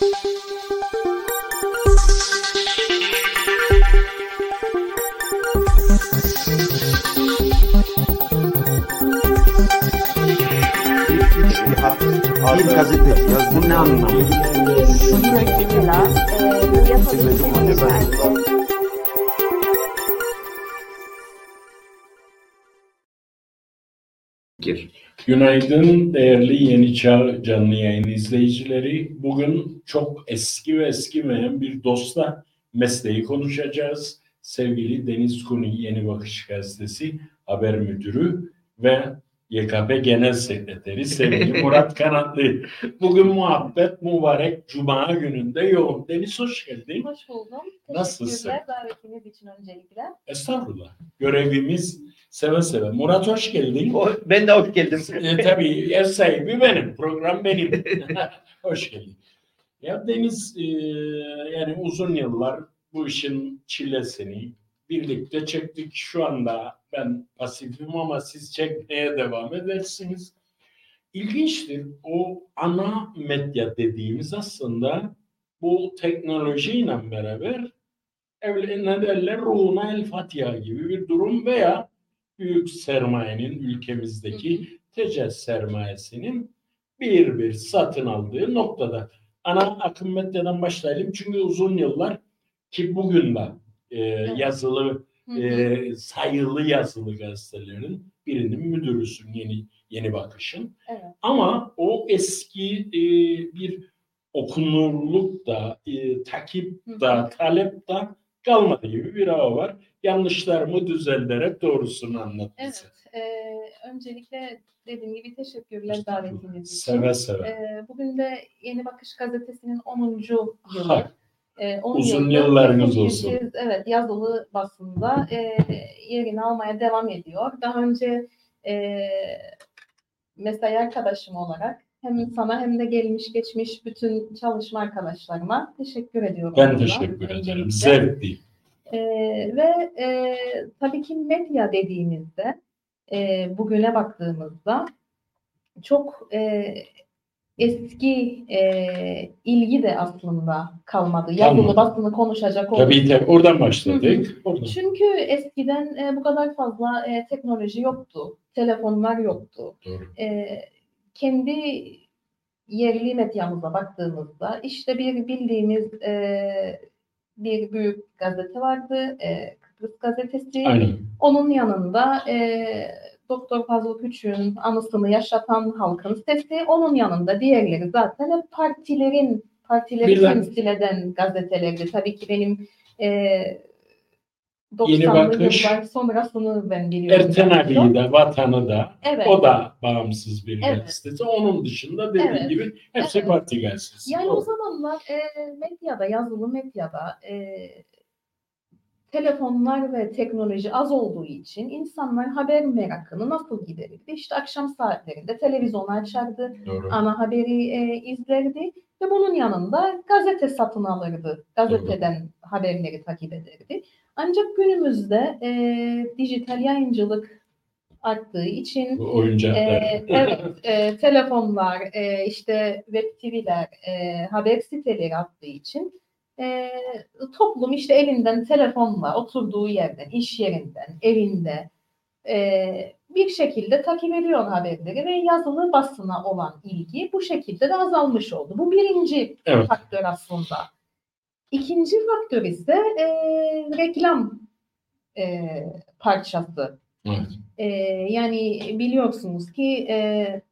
Bir gazete yaz. Bu ne anlamı? Mesela e, Günaydın değerli Yeni Çağ canlı yayın izleyicileri. Bugün çok eski ve eskimeyen bir dostla mesleği konuşacağız. Sevgili Deniz Kuni Yeni Bakış Gazetesi haber müdürü ve YKP Genel Sekreteri sevgili Murat Kanatlı. Bugün muhabbet mübarek Cuma gününde yoğun. Deniz hoş geldin. Hoş buldum. Nasılsın? Davetiniz için öncelikle. Estağfurullah. Görevimiz seve seve. Murat hoş geldin. O- Ben de hoş geldim. E, tabii ev sahibi benim, program benim. Hoş geldin. Ya Deniz e, yani uzun yıllar bu işin çilesini birlikte çektik. Şu anda ben pasifim ama siz çekmeye devam edersiniz. İlginçtir. O ana medya dediğimiz aslında bu teknolojiyle beraber evle- ne derler ruhuna el Fatiha gibi bir durum veya büyük sermayenin ülkemizdeki tecez sermayesinin bir bir satın aldığı noktada. Ana akım medyadan başlayalım çünkü uzun yıllar ki bugün de e, yazılı e, sayılı yazılı gazetelerin birinin müdürüsün yeni yeni bakışın. Evet. Ama o eski e, bir okunurluk da, e, takip da, talep da kalmadı gibi bir hava var. Yanlışlarımı düzelterek doğrusunu anlat bize. Evet. e, öncelikle dediğim gibi teşekkürler davetiniz için. Seve seve. E, bugün de Yeni Bakış Gazetesi'nin 10. yılı. Ha, E, 10 Uzun yıllarınız olsun. Evet, yazılı basında e, yerini almaya devam ediyor. Daha önce e, mesai arkadaşım olarak hem sana hem de gelmiş geçmiş bütün çalışma arkadaşlarıma teşekkür ediyorum. Ben teşekkür ederim. Zevkli. Ee, ve e, tabii ki medya dediğimizde e, bugüne baktığımızda çok e, eski e, ilgi de aslında kalmadı. Yazılı Kalmadı. basını konuşacak olursak. Tabii tabii oradan başladık. Oradan. Çünkü eskiden e, bu kadar fazla e, teknoloji yoktu. Telefonlar yoktu. Doğru. E, kendi yerli medyamıza baktığımızda işte bir bildiğimiz e, bir büyük gazete vardı. E, Kıbrıs gazetesi. Aynen. Onun yanında e, Doktor Fazıl Küçük'ün anısını yaşatan halkın sesi. Onun yanında diğerleri zaten hep partilerin partileri Birden- temsil eden gazetelerdi. Tabii ki benim e, Yeni 90'lı Bakış, yıllar sonrasını ben biliyorum. Erten abiyi de, vatanı da, Evet. o da bağımsız bir Evet. gazetesi. Onun dışında dediğim Evet. gibi hepsi Evet. parti gazetesi. Yani Doğru. o zamanlar e, medyada, yazılı medyada e, telefonlar ve teknoloji az olduğu için insanlar haber merakını nasıl giderirdi? İşte akşam saatlerinde televizyonu açardı, Doğru. ana haberi e, izlerdi ve bunun yanında gazete satın alırdı. Gazeteden haberleri takip ederdi. Ancak günümüzde e, dijital yayıncılık arttığı için Bu oyuncaklar. ee, evet, e, telefonlar, e, işte web TV'ler, e, haber siteleri attığı için e, toplum işte elinden telefonla oturduğu yerden, iş yerinden, evinde e, bir şekilde takip ediyor haberleri ve yazılı basına olan ilgi bu şekilde de azalmış oldu. Bu birinci Evet. faktör aslında. İkinci faktör ise e, reklam e, parçası. Evet. Ee, yani biliyorsunuz ki e,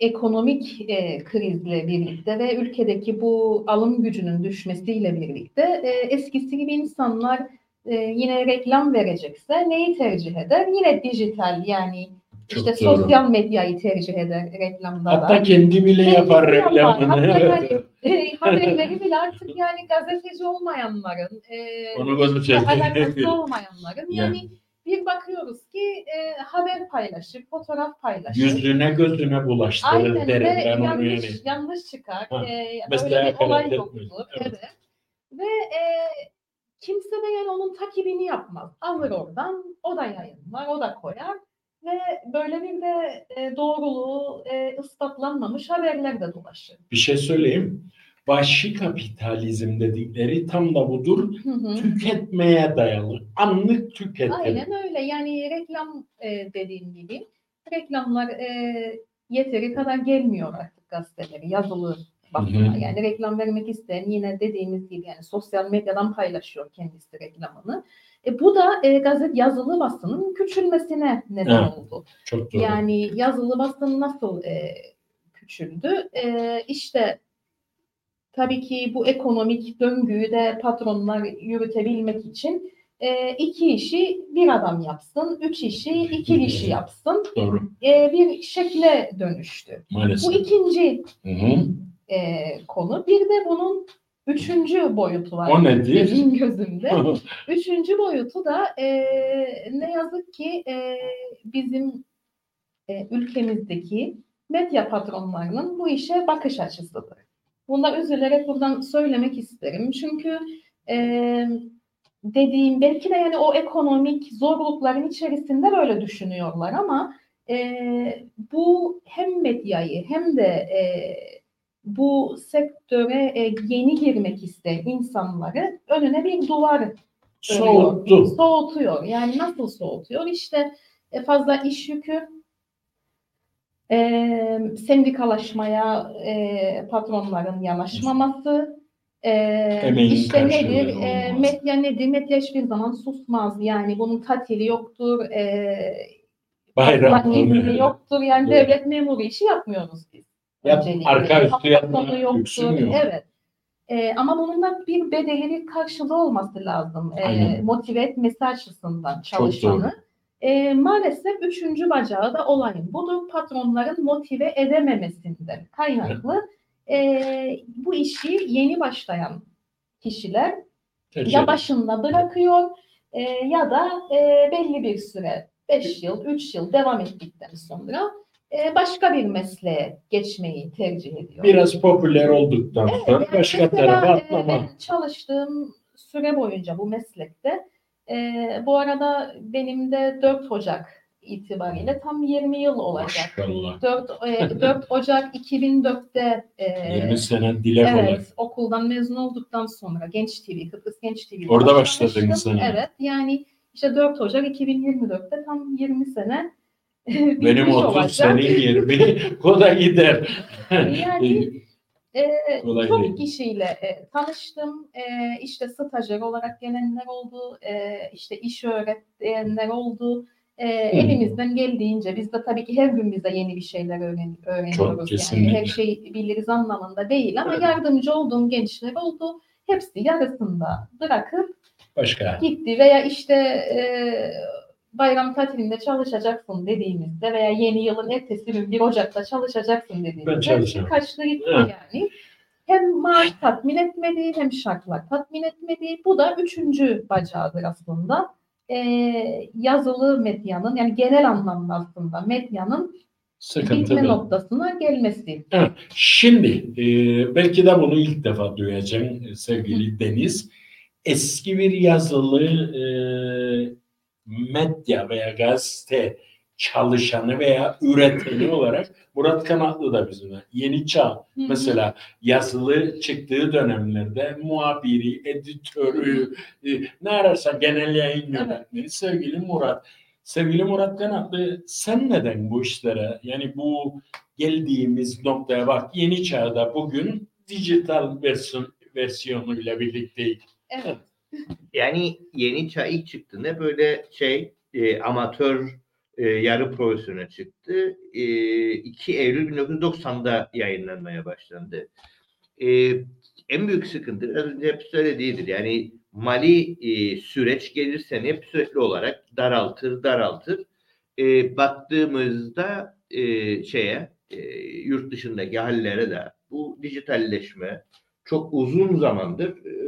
ekonomik e, krizle birlikte ve ülkedeki bu alım gücünün düşmesiyle birlikte e, eskisi gibi insanlar e, yine reklam verecekse neyi tercih eder? Yine dijital yani Çok işte doğru. sosyal medyayı tercih eder reklamda da. Hatta kendi bile Kendisi yapar reklamını. Evet. yani, e, haberleri bile artık yani gazeteci olmayanların, e, Onu gazeteci. alakası olmayanların Yani. yani bir bakıyoruz ki e, haber paylaşır, fotoğraf paylaşır. Yüzüne gözüne bulaştırır Aynen derim ve ben onu yanlış, yani. yanlış çıkar. Ha, E, öyle bir olay etmeyin. Evet. Evet. Ve e, kimse de yani onun takibini yapmaz. Alır oradan, o da yayınlar, o da koyar. ve böyle bir de e, doğruluğu e, ispatlanmamış haberler de dolaşır. Bir şey söyleyeyim. Vahşi kapitalizm dedikleri tam da budur. Hı hı. Tüketmeye dayalı. Anlık tüketim. Aynen öyle. Yani reklam e, dediğim gibi reklamlar e, yeteri kadar gelmiyor artık gazeteleri yazılı hı. Yani reklam vermek isteyen yine dediğimiz gibi yani sosyal medyadan paylaşıyor kendisi reklamını. E, bu da e, gazet yazılı basının küçülmesine neden Evet. oldu. Çok doğru. Yani yazılı basın nasıl e, küçüldü? E, işte tabii ki bu ekonomik döngüyü de patronlar yürütebilmek için e, iki işi bir adam yapsın, üç işi iki kişi yapsın Doğru. e, bir şekle dönüştü. Bu Maalesef. ikinci Hı hı. e, konu. Bir de bunun üçüncü boyutu var. O nedir? Benim gözümde. Üçüncü boyutu da e, ne yazık ki e, bizim e, ülkemizdeki medya patronlarının bu işe bakış açısıdır. Bunda üzülerek buradan söylemek isterim. Çünkü e, dediğim belki de yani o ekonomik zorlukların içerisinde böyle düşünüyorlar ama e, bu hem medyayı hem de e, bu sektöre e, yeni girmek isteyen insanları önüne bir duvar Soğuttu. Soğutuyor. Yani nasıl soğutuyor? İşte e, fazla iş yükü, e, sendikalaşmaya e, patronların yanaşmaması, e, Emeğin işte nedir? E, medya nedir? Medya hiçbir zaman susmaz. Yani bunun tatili yoktur, e, Bayram. izni yoktur. Yani Doğru. devlet memuru işi yapmıyoruz biz. Yap, arka üstü yapma yoktur. Evet. Ee, ama bunun da bir bedeli, karşılığı olması lazım. Aynen. motive etmesi açısından Çok çalışanı. Ee, maalesef üçüncü bacağı da olayın. Budur patronların motive edememesinden kaynaklı. Ee, bu işi yeni başlayan kişiler Tercih ya başında bırakıyor e, ya da e, belli bir süre 5 yıl, 3 yıl devam ettikten sonra e, başka bir mesleğe geçmeyi tercih ediyor. Biraz popüler olduktan sonra Yani başka tarafa e, atlama. ben çalıştığım süre boyunca bu meslekte e, bu arada benim de 4 Ocak itibariyle tam 20 yıl olacak. Maşallah. 4, e, 4 Ocak 2004'te e, 20 sene dile kolay. Evet, okuldan mezun olduktan sonra Genç TV, Kıbrıs Genç TV'de Orada başladın sen. Evet, yani işte 4 Ocak 2024'te tam 20 sene Benim bitmiş 30 olacak. senin 20. o da gider. Yani e, Kolay çok değil. kişiyle e, tanıştım. E, işte stajyer olarak gelenler oldu. E, işte iş öğretmenler oldu. E, elimizden geldiğince biz de tabii ki her gün bize yeni bir şeyler öğren, öğreniyoruz. yani kesinlikle. her şeyi biliriz anlamında değil ama yardımcı olduğum gençler oldu. Hepsi yarısında bırakıp Başka. gitti veya işte e, bayram tatilinde çalışacaksın dediğimizde veya yeni yılın ertesi gün 1 Ocak'ta çalışacaksın Ben dediğimizde çalışamam. kaçtı gitti Evet. yani. Hem maaş tatmin etmedi hem şartlar tatmin etmedi. Bu da üçüncü bacağıdır aslında. E, yazılı medyanın yani genel anlamda aslında medyanın bitme Sıkıntılı. noktasına gelmesi. Şimdi e, belki de bunu ilk defa duyacağım sevgili Deniz. Eski bir yazılı e, medya veya gazete çalışanı veya üreteni olarak Murat Kanatlı da bizimle. Yeni Çağ mesela yazılı çıktığı dönemlerde muhabiri, editörü, e, ne ararsa genel yayın yönetmeni sevgili Murat. Sevgili Murat Kanatlı sen neden bu işlere yani bu geldiğimiz noktaya bak yeni çağda bugün dijital versiyon versiyonuyla birlikteyiz. Evet. Yani yeni çağ ilk çıktığında böyle şey e, amatör e, yarı profesyonel çıktı. E, 2 Eylül 1990'da yayınlanmaya başlandı. E, en büyük sıkıntı az önce hep söylediğidir. Yani mali e, süreç gelirse hep sürekli olarak daraltır daraltır. E, baktığımızda e, şeye e, yurt dışındaki hallere de bu dijitalleşme çok uzun zamandır e,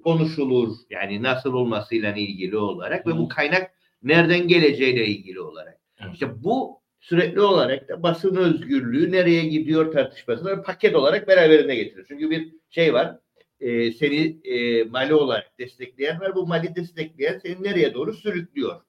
konuşulur. Yani nasıl olmasıyla ilgili olarak ve bu kaynak nereden geleceğiyle ilgili olarak. İşte bu sürekli olarak da basın özgürlüğü nereye gidiyor tartışmasını paket olarak beraberinde getiriyor. Çünkü bir şey var. e, seni e, mali olarak destekleyen var. Bu mali destekleyen seni nereye doğru sürüklüyor.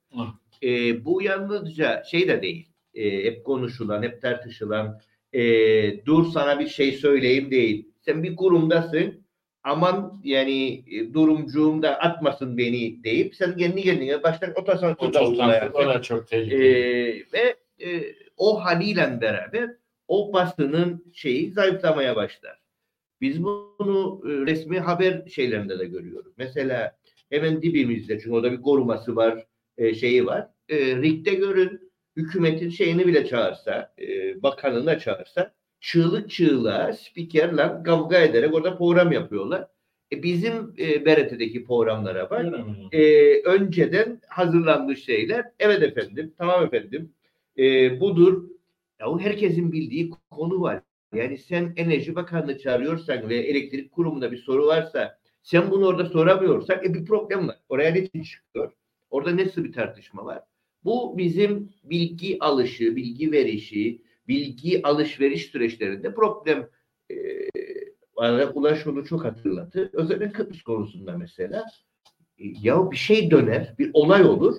E, bu yalnızca şey de değil. E, hep konuşulan, hep tartışılan e, dur sana bir şey söyleyeyim değil. Sen bir kurumdasın aman yani e, durumcuğum da atmasın beni deyip sen kendi kendine baştan O otosansürde çok, o uygulayarsın. da çok tehlikeli. ve e, o haliyle beraber o basının şeyi zayıflamaya başlar. Biz bunu e, resmi haber şeylerinde de görüyoruz. Mesela hemen dibimizde çünkü orada bir koruması var, e, şeyi var. E, RIK'te görün hükümetin şeyini bile çağırsa, e, bakanını da çağırsa çığlık çığlığa spikerle kavga ederek orada program yapıyorlar. E, bizim e, BRT'deki programlara bak e, önceden hazırlanmış şeyler. Evet efendim, tamam efendim. E, budur. Ya o herkesin bildiği konu var. Yani sen Enerji Bakanlığı çağırıyorsan ve elektrik kurumunda bir soru varsa sen bunu orada soramıyorsan e, bir problem var. Oraya ne çıkıyor? Orada nasıl bir tartışma var? Bu bizim bilgi alışı, bilgi verişi, bilgi alışveriş süreçlerinde problem e, Ulaş onu çok hatırlattı. Özellikle Kıbrıs konusunda mesela e, ya bir şey döner, bir olay olur.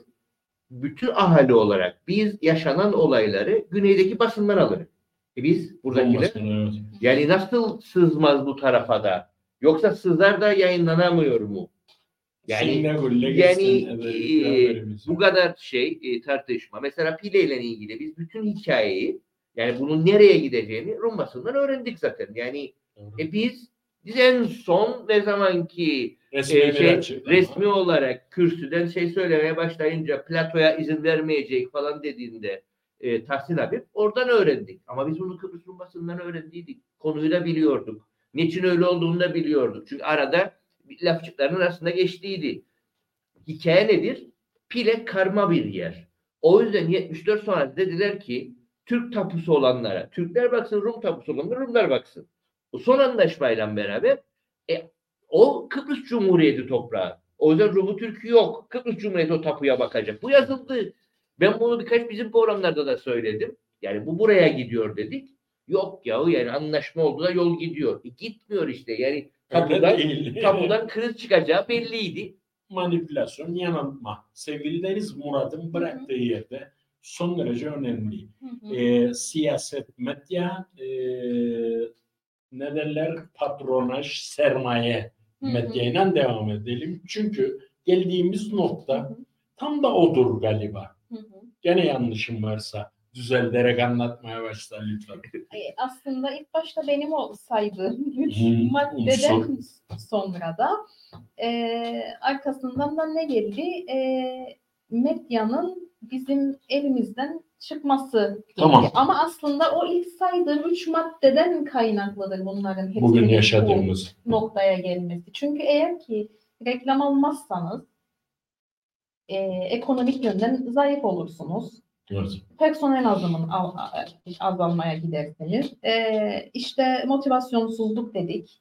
Bütün ahali olarak biz yaşanan olayları güneydeki basından alırız. E biz buradakiler evet. yani nasıl sızmaz bu tarafa da? Yoksa sızar da yayınlanamıyor mu? Yani yani, e, bu kadar şey e, tartışma. Mesela Pile ile ilgili biz bütün hikayeyi yani bunun nereye gideceğini Rum basından öğrendik zaten. Yani e, biz biz en son ne zaman ki Resmi e, şey, resmi olarak kürsüden şey söylemeye başlayınca Plato'ya izin vermeyecek falan dediğinde e, Tahsin Habib oradan öğrendik. Ama biz bunu Kıbrıs Rum basından öğrendiydik. Konuyu da biliyorduk. Niçin öyle olduğunu da biliyorduk. Çünkü arada lafçıkların arasında geçtiydi. Hikaye nedir? Pile karma bir yer. O yüzden 74 sonra dediler ki Türk tapusu olanlara, Türkler baksın, Rum tapusu olanlara, Rumlar baksın. O son anlaşmayla beraber e, o Kıbrıs Cumhuriyeti toprağı. O yüzden Rum'u Türk'ü yok. Kıbrıs Cumhuriyeti o tapuya bakacak. Bu yazıldı. Ben bunu birkaç bizim programlarda da söyledim. Yani bu buraya gidiyor dedik. Yok ya yani anlaşma oldu da yol gidiyor. E, gitmiyor işte. Yani tapudan, tapudan kriz çıkacağı belliydi. manipülasyon, yanıltma. Sevgili Deniz Murat'ın bıraktığı yerde son derece önemli. Hı hı. E, siyaset, medya, e, ne derler patronaj, sermaye Hı hı. medyayla devam edelim. Çünkü geldiğimiz nokta hı. tam da odur galiba. Hı hı. Gene yanlışım varsa düzelterek anlatmaya başla lütfen. E, aslında ilk başta benim o saydığım üç Hı, maddeden sonra da e, arkasından da ne geldi? E, medyanın bizim elimizden çıkması. Tamam. Ama aslında o ilk saydığım üç maddeden kaynaklıdır bunların hepsinin Bugün bu yaşadığımız. noktaya gelmesi. Çünkü eğer ki reklam almazsanız e, ekonomik yönden zayıf olursunuz Evet. personel azalımın al- a- azalmaya giderseniz e, işte motivasyonsuzluk dedik.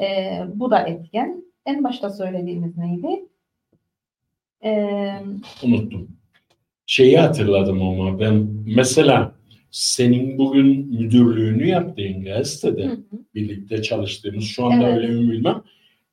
E, bu da etken. En başta söylediğimiz neydi? E, Unuttum. Şeyi hatırladım ama ben mesela senin bugün müdürlüğünü yaptığın gazetede hı hı, birlikte çalıştığımız şu anda Evet. öyle mi bilmem.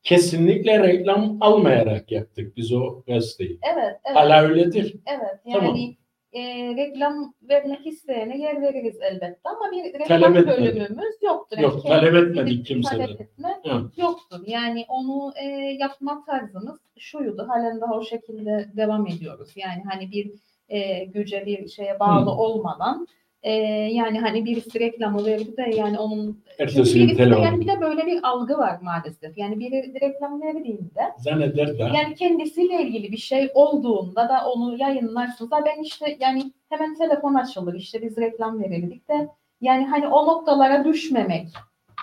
Kesinlikle reklam almayarak yaptık biz o gazeteyi. evet, evet, Hala öyledir. evet. Tamam. Yani e, reklam vermek isteyene yer veririz elbette ama bir reklam Talep etmedik. bölümümüz yoktur. Yok, Yani talep kendimiz etmedik kimseden. Talep etme Hı. yoktur. Yani onu e, yapma tarzımız şuydu. Halen daha o şekilde devam ediyoruz. Yani hani bir e, güce bir şeye bağlı Hı. olmadan e, yani hani birisi reklamı verdi de yani onun Ertesi birisi de- yani bir de böyle bir algı var maalesef. Yani biri reklam verdiğinde Zanneder de. yani kendisiyle ilgili bir şey olduğunda da onu yayınlarsınız. Ha ben işte yani hemen telefon açılır işte biz reklam verirdik de yani hani o noktalara düşmemek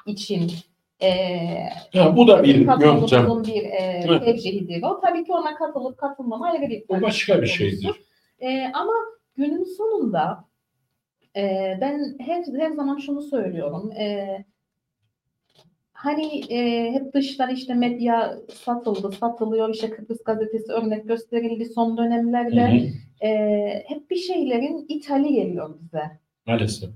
için eee Ha, bu da bir yöntem. bir eee, Evet. tercihidir. O tabii ki ona katılıp katılmama ayrı bir O başka bir şeydir. Eee, ama günün sonunda eee, ben her, her zaman şunu söylüyorum. Eee, hani eee, hep dıştan işte medya satıldı, satılıyor. İşte Kıbrıs gazetesi örnek gösterildi son Hı dönemlerde. hı. Eee, hep bir şeylerin ithali geliyor bize. Maalesef.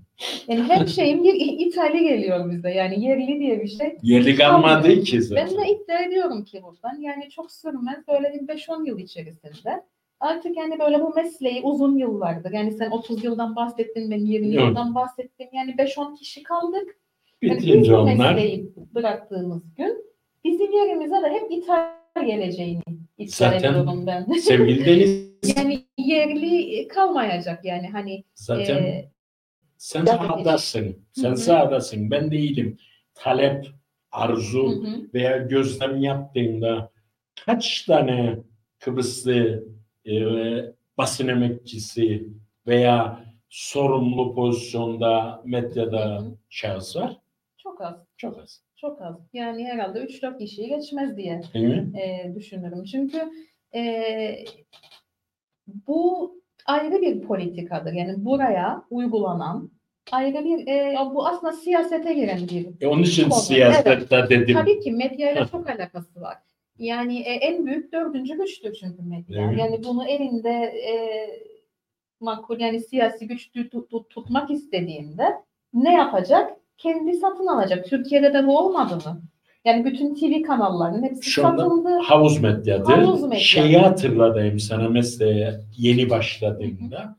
Yani her şeyin bir ithali geliyor bize. Yani yerli diye bir şey Yeri kalmadı ki ben zaten. de iddia ediyorum ki buradan yani çok sürmez böyle bir 5-10 yıl içerisinde artık yani böyle bu mesleği uzun yıllardır yani sen 30 yıldan bahsettin ben 20 Evet. yıldan bahsettim yani 5-10 kişi kaldık. Yani biz Bitince bu onlar mesleği bıraktığımız gün bizim yerimize de hep İtalya geleceğini iddia ediyorum ben. sevgili Deniz yani yerli kalmayacak yani hani zaten e, sen sahadasın. Sen Hı hı. sahadasın. Ben değilim. Talep, arzu hı hı. veya gözlem yaptığında kaç tane Kıbrıslı e, basın emekçisi veya sorumlu pozisyonda medyada Hı hı. şahıs var? çok az. Çok az. Çok az. Yani herhalde 3-4 kişiyi geçmez diye e, düşünürüm. Çünkü e, bu ayrı bir politikadır. Yani buraya uygulanan ayrı bir e, bu aslında siyasete giren bir E onun için Konu, siyasette dedim. Tabii ki medyayla çok alakası var. Yani e, en büyük dördüncü güçtür çünkü medya. Evet. Yani bunu elinde e, makul yani siyasi güç tut- tut- tutmak istediğinde ne yapacak? Kendi satın alacak. Türkiye'de de bu olmadı mı? Yani bütün TV kanallarının hepsi Şu satıldı. Havuz medyadır. Havuz medya. Şeyi hatırladım sana mesleğe yeni başladığımda.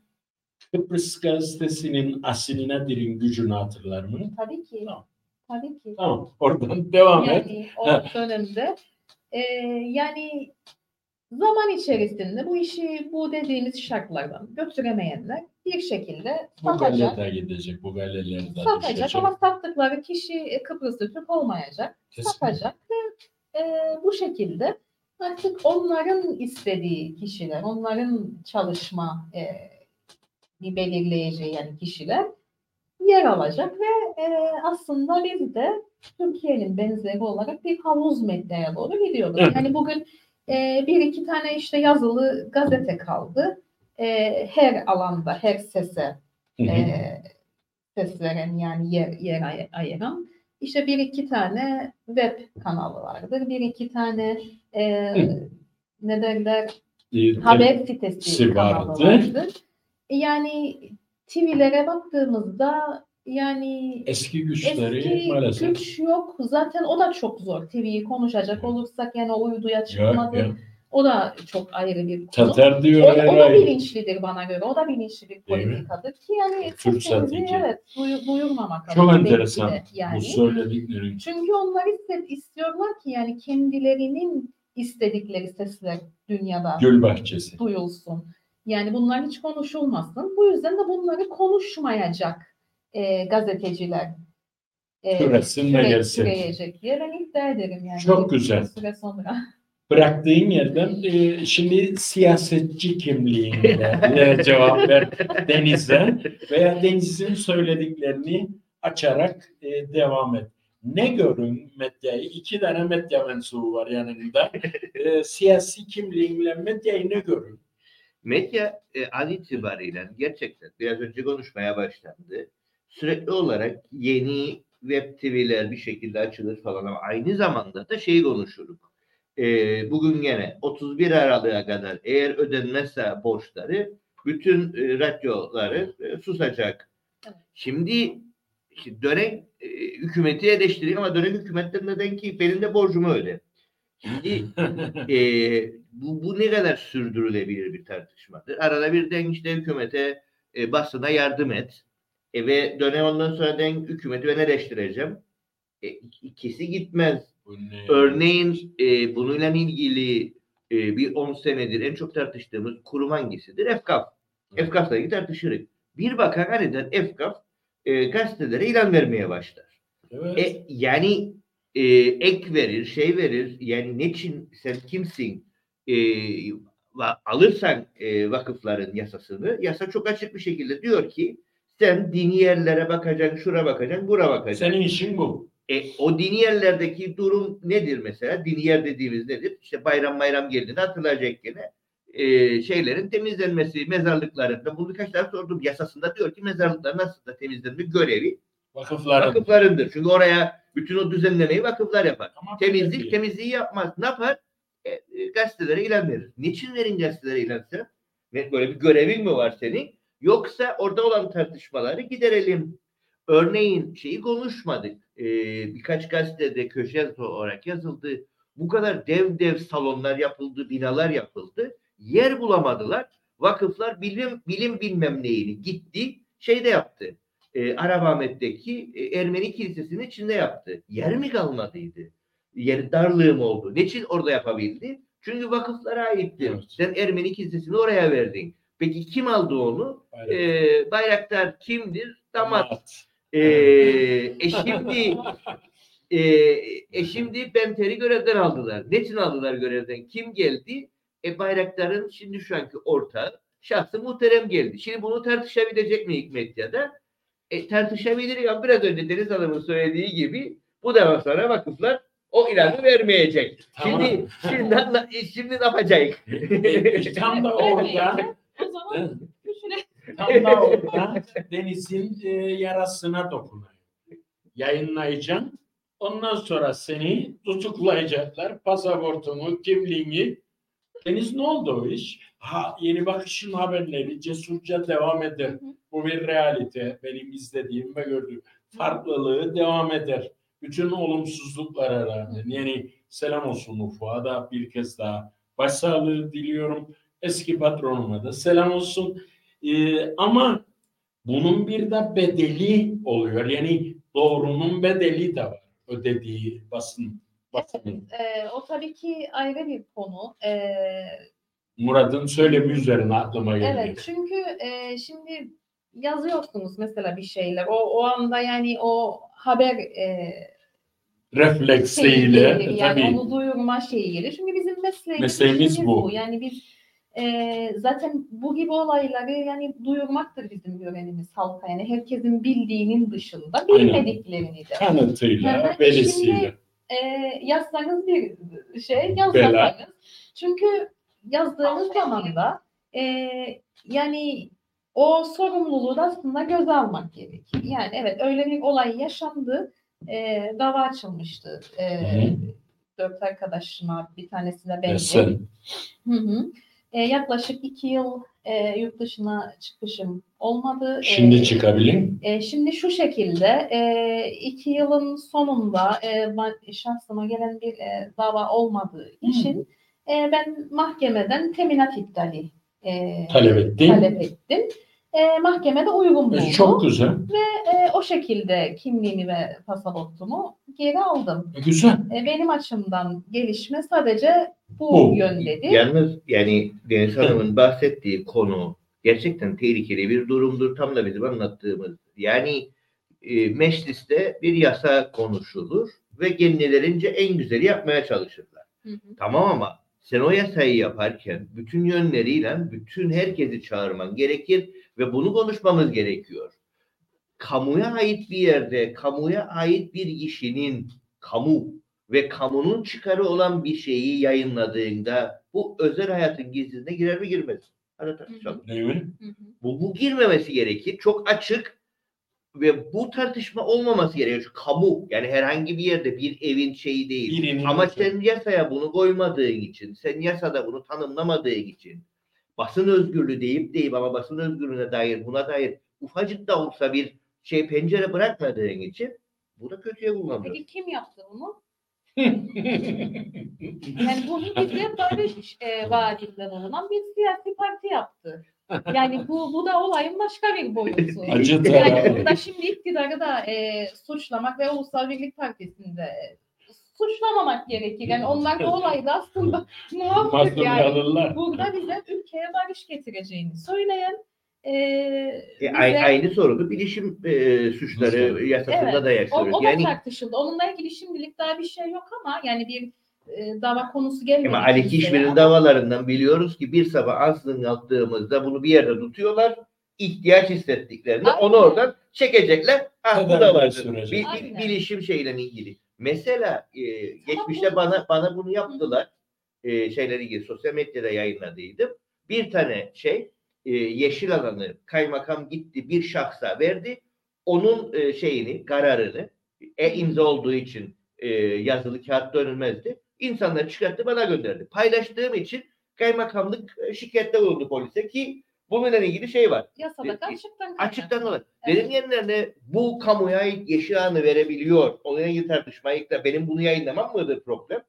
Kıbrıs gazetesinin asiline dirin gücünü hatırlar mı? Tabii ki. Tamam. Tabii ki. Tamam. Oradan devam et. Yani o dönemde e, yani zaman içerisinde bu işi bu dediğimiz şartlardan götüremeyenler bir şekilde Bu satacak. galede gidecek. Bu galelerde Satacak düşecek. ama sattıkları kişi e, Kıbrıslı Türk olmayacak. Kesin. Satacak ve e, bu şekilde artık onların istediği kişiler, onların çalışma e, bir belirleyeceği yani kişiler yer alacak ve e, aslında biz de Türkiye'nin benzeri olarak bir havuz medyaya doğru gidiyoruz. Evet. Yani bugün e, bir iki tane işte yazılı gazete kaldı. E, her alanda, her sese Hı hı. e, ses veren yani yer, yer ay- ayıran. İşte bir iki tane web kanalı vardır. Bir iki tane e, Hı. ne derler Ee, haber sitesi Si kanalı vardı. vardır. Yani TV'lere baktığımızda yani Eski güçleri eski maalesef. güç yok. Zaten o da çok zor. TV'yi konuşacak olursak yani o uyduya Ya, çıkmadı. O da çok ayrı bir konu. Tatar O, diyor her o da bilinçlidir bana göre. O da bilinçli bir politikadır ki yani Türk sesimizi, evet duyu, duyurmamak Çok adına enteresan yani. bu söylediklerin. Çünkü onlar iste- istiyorlar ki yani kendilerinin istedikleri sesler dünyada Gül bahçesi. duyulsun. Yani bunlar hiç konuşulmasın. Bu yüzden de bunları konuşmayacak e, gazeteciler e, ve gelsin. türeyecek diye ben iddia ederim yani. Çok güzel. Süre sonra. Bıraktığın yerden e, şimdi siyasetçi kimliğinde cevap ver Deniz'e veya Deniz'in söylediklerini açarak e, devam et. Ne görün medyayı? İki tane medya mensubu var yanında. E, siyasi kimliğinle medyayı ne görün? Medya e, an itibariyle gerçekten biraz önce konuşmaya başlandı. Sürekli olarak yeni web TV'ler bir şekilde açılır falan ama aynı zamanda da şeyi konuşuruz. E, bugün gene 31 Aralık'a kadar eğer ödenmezse borçları bütün e, radyoları e, susacak. Evet. Şimdi işte dönem e, hükümeti eleştiriyor ama dönem hükümetten neden ki benim de borcumu öde. Şimdi e, bu, bu ne kadar sürdürülebilir bir tartışmadır. Arada bir den işte hükümete e, basına yardım et. E, ve dönem ondan sonra den hükümeti ben eleştireceğim. E, ikisi gitmez. Örneğin e, bununla ilgili e, bir 10 senedir en çok tartıştığımız kurum hangisidir? EFKAF. Evet. EFKAF'la ilgili tartışırız. Bir bakan aniden EFKAF e, gazetelere ilan vermeye başlar. Evet. E, yani e, ek verir, şey verir. Yani niçin sen kimsin? E, alırsan e, vakıfların yasasını, yasa çok açık bir şekilde diyor ki sen dini yerlere bakacaksın, şura bakacaksın, bura bakacaksın. Senin işin bu. E, o dini yerlerdeki durum nedir mesela? Dini yer dediğimiz nedir? İşte bayram bayram geldiğinde hatırlayacak gene e, şeylerin temizlenmesi, mezarlıklarında. Bunu birkaç defa sordum. Yasasında diyor ki mezarlıkların aslında temizlenme görevi Vakıfların. vakıflarındır. Çünkü oraya bütün o düzenlemeyi vakıflar yapar. Ama Temizlik belki- temizliği yapmaz. Ne yapar? E, e, gazetelere ilan verir. Niçin verin gazetelere ilan sen? Böyle bir görevin mi var senin? Yoksa orada olan tartışmaları giderelim. Örneğin şeyi konuşmadık. E, birkaç gazetede köşe olarak yazıldı. Bu kadar dev dev salonlar yapıldı, binalar yapıldı. Yer bulamadılar. Vakıflar bilim bilim bilmem neyini gitti şeyde yaptı. E, Arabahmet'teki e, Ermeni kilisesinin içinde yaptı. Yer mi kalmadıydı? Yer darlığım oldu. Niçin orada yapabildi? Çünkü vakıflara aitti. Evet. Sen Ermeni kilisesini oraya verdin. Peki kim aldı onu? Bayrak- E, bayraktar kimdir? Damat. Damat. E, e şimdi e, e şimdi Benter'i görevden aldılar. Niçin aldılar görevden? Kim geldi? E Bayraktar'ın şimdi şu anki ortağı şahsı muhterem geldi. Şimdi bunu tartışabilecek mi Hikmet ya da? E, tartışabilir ya biraz önce Deniz Hanım'ın söylediği gibi bu defa sonra vakıflar o ilanı vermeyecek. Tamam. Şimdi şimdi, anla- e, şimdi ne yapacak? E, Tam da orada O zaman. Tam da orada Deniz'in e, yarasına dokunuyor. Yayınlayacaksın. Ondan sonra seni tutuklayacaklar. Pasaportunu, kimliğini. Deniz ne oldu o iş? Ha, yeni bakışın haberleri cesurca devam eder. Bu bir realite. Benim izlediğim ve gördüğüm farklılığı devam eder. Bütün olumsuzluklara rağmen. Yani selam olsun Ufuk'a da bir kez daha başsağlığı diliyorum. Eski patronuma da selam olsun. Ee, ama bunun bir de bedeli oluyor. Yani doğrunun bedeli de var. Ödediği basın. basının. Ee, o tabii ki ayrı bir konu. Ee, Murat'ın söylemi üzerine aklıma geldi. Evet çünkü e, şimdi yazıyorsunuz mesela bir şeyler. O o anda yani o haber e, şeyi Refleksiyle gelir, yani tabii. onu duyurma şeyi gelir. Çünkü bizim mesleğimiz, Mesleğimiz işimiz bu. Yani biz e, zaten bu gibi olayları yani duyurmaktır bizim görevimiz halka. Yani herkesin bildiğinin dışında bilmediklerini de. Kanıtıyla, Evet, belisiyle. şimdi- E, yazsanız bir şey, Bela. yazmasanız. Çünkü yazdığınız zaman da e, yani o sorumluluğu da aslında göze almak gerekir. Yani evet öyle bir olay yaşandı. E, dava açılmıştı. E, Hı. dört arkadaşıma bir tanesine ben. E, sen Hı hı. E, yaklaşık iki yıl e, yurt dışına çıkışım olmadı. E, şimdi çıkabilin. e, şimdi şu şekilde e, iki yılın sonunda e, ben- şahsıma gelen bir e, dava olmadığı için e, ben mahkemeden teminat iptali e, Talep ettin. talep ettim. E, mahkemede uygun buldu. E, çok güzel. E, o şekilde kimliğimi ve pasaportumu geri aldım. E, güzel. E, benim açımdan gelişme sadece bu, Bu. yöndedir. Yalnız yani Deniz Hanım'ın bahsettiği konu gerçekten tehlikeli bir durumdur. Tam da bizim anlattığımız. Yani e, mecliste bir yasa konuşulur ve kendilerince en güzeli yapmaya çalışırlar. Hı hı. Tamam ama sen o yasayı yaparken bütün yönleriyle bütün herkesi çağırman gerekir ve bunu konuşmamız gerekiyor. Kamuya ait bir yerde, kamuya ait bir kişinin kamu ve kamunun çıkarı olan bir şeyi yayınladığında bu özel hayatın gizliliğine girer mi girmez? Hadi tartışalım. Bu, bu girmemesi gerekir. Çok açık ve bu tartışma olmaması gerekiyor. Şu kamu yani herhangi bir yerde bir evin şeyi değil. Birinin Ama sen yasaya bunu koymadığın için, sen yasada bunu tanımlamadığın için basın özgürlüğü deyip deyip ama basın özgürlüğüne dair buna dair ufacık da olsa bir şey pencere bırakmadığın için bu da kötüye kullanılıyor. Peki kim yaptı bunu? Yani bunu bize barış e, vaadinde bulunan bir siyasi parti yaptı. Yani bu bu da olayın başka bir boyutu. Acı Yani burada şimdi iktidarı da e, suçlamak ve Ulusal Birlik Partisi'nde e, suçlamamak gerekir. Yani onlar bu olayda aslında muvaffak yani. Burada bize ülkeye barış getireceğini söyleyen e, E, bize- ay- aynı sorunu bilişim e, suçları yasasında Evet, da o, yaşıyoruz. o da yani tartışıldı. Onunla ilgili şimdilik daha bir şey yok ama yani bir e, dava konusu gelmedi. ama Ali ama- davalarından biliyoruz ki bir sabah ansızın kalktığımızda bunu bir yerde tutuyorlar. ihtiyaç hissettiklerinde Aynen. onu oradan çekecekler. Ah bu da. Bil- bil- Aynen. bilişim şeyle ilgili. Mesela e, geçmişte bu- bana bana bunu yaptılar. E, şeyleri ilgili sosyal medyada yayınladıydım. Bir tane şey e, yeşil alanı kaymakam gitti bir şahsa verdi. Onun e, şeyini, kararını e imza olduğu için e, yazılı kağıt dönülmezdi. İnsanlar çıkarttı bana gönderdi. Paylaştığım için kaymakamlık e, şikayette bulundu polise ki bununla ilgili şey var. Yasada açıktan Açıktan olarak. Evet. Benim yerlerine bu kamuya ait yeşil alanı verebiliyor. Onunla ilgili tartışmayı da benim bunu yayınlamam mıdır problem?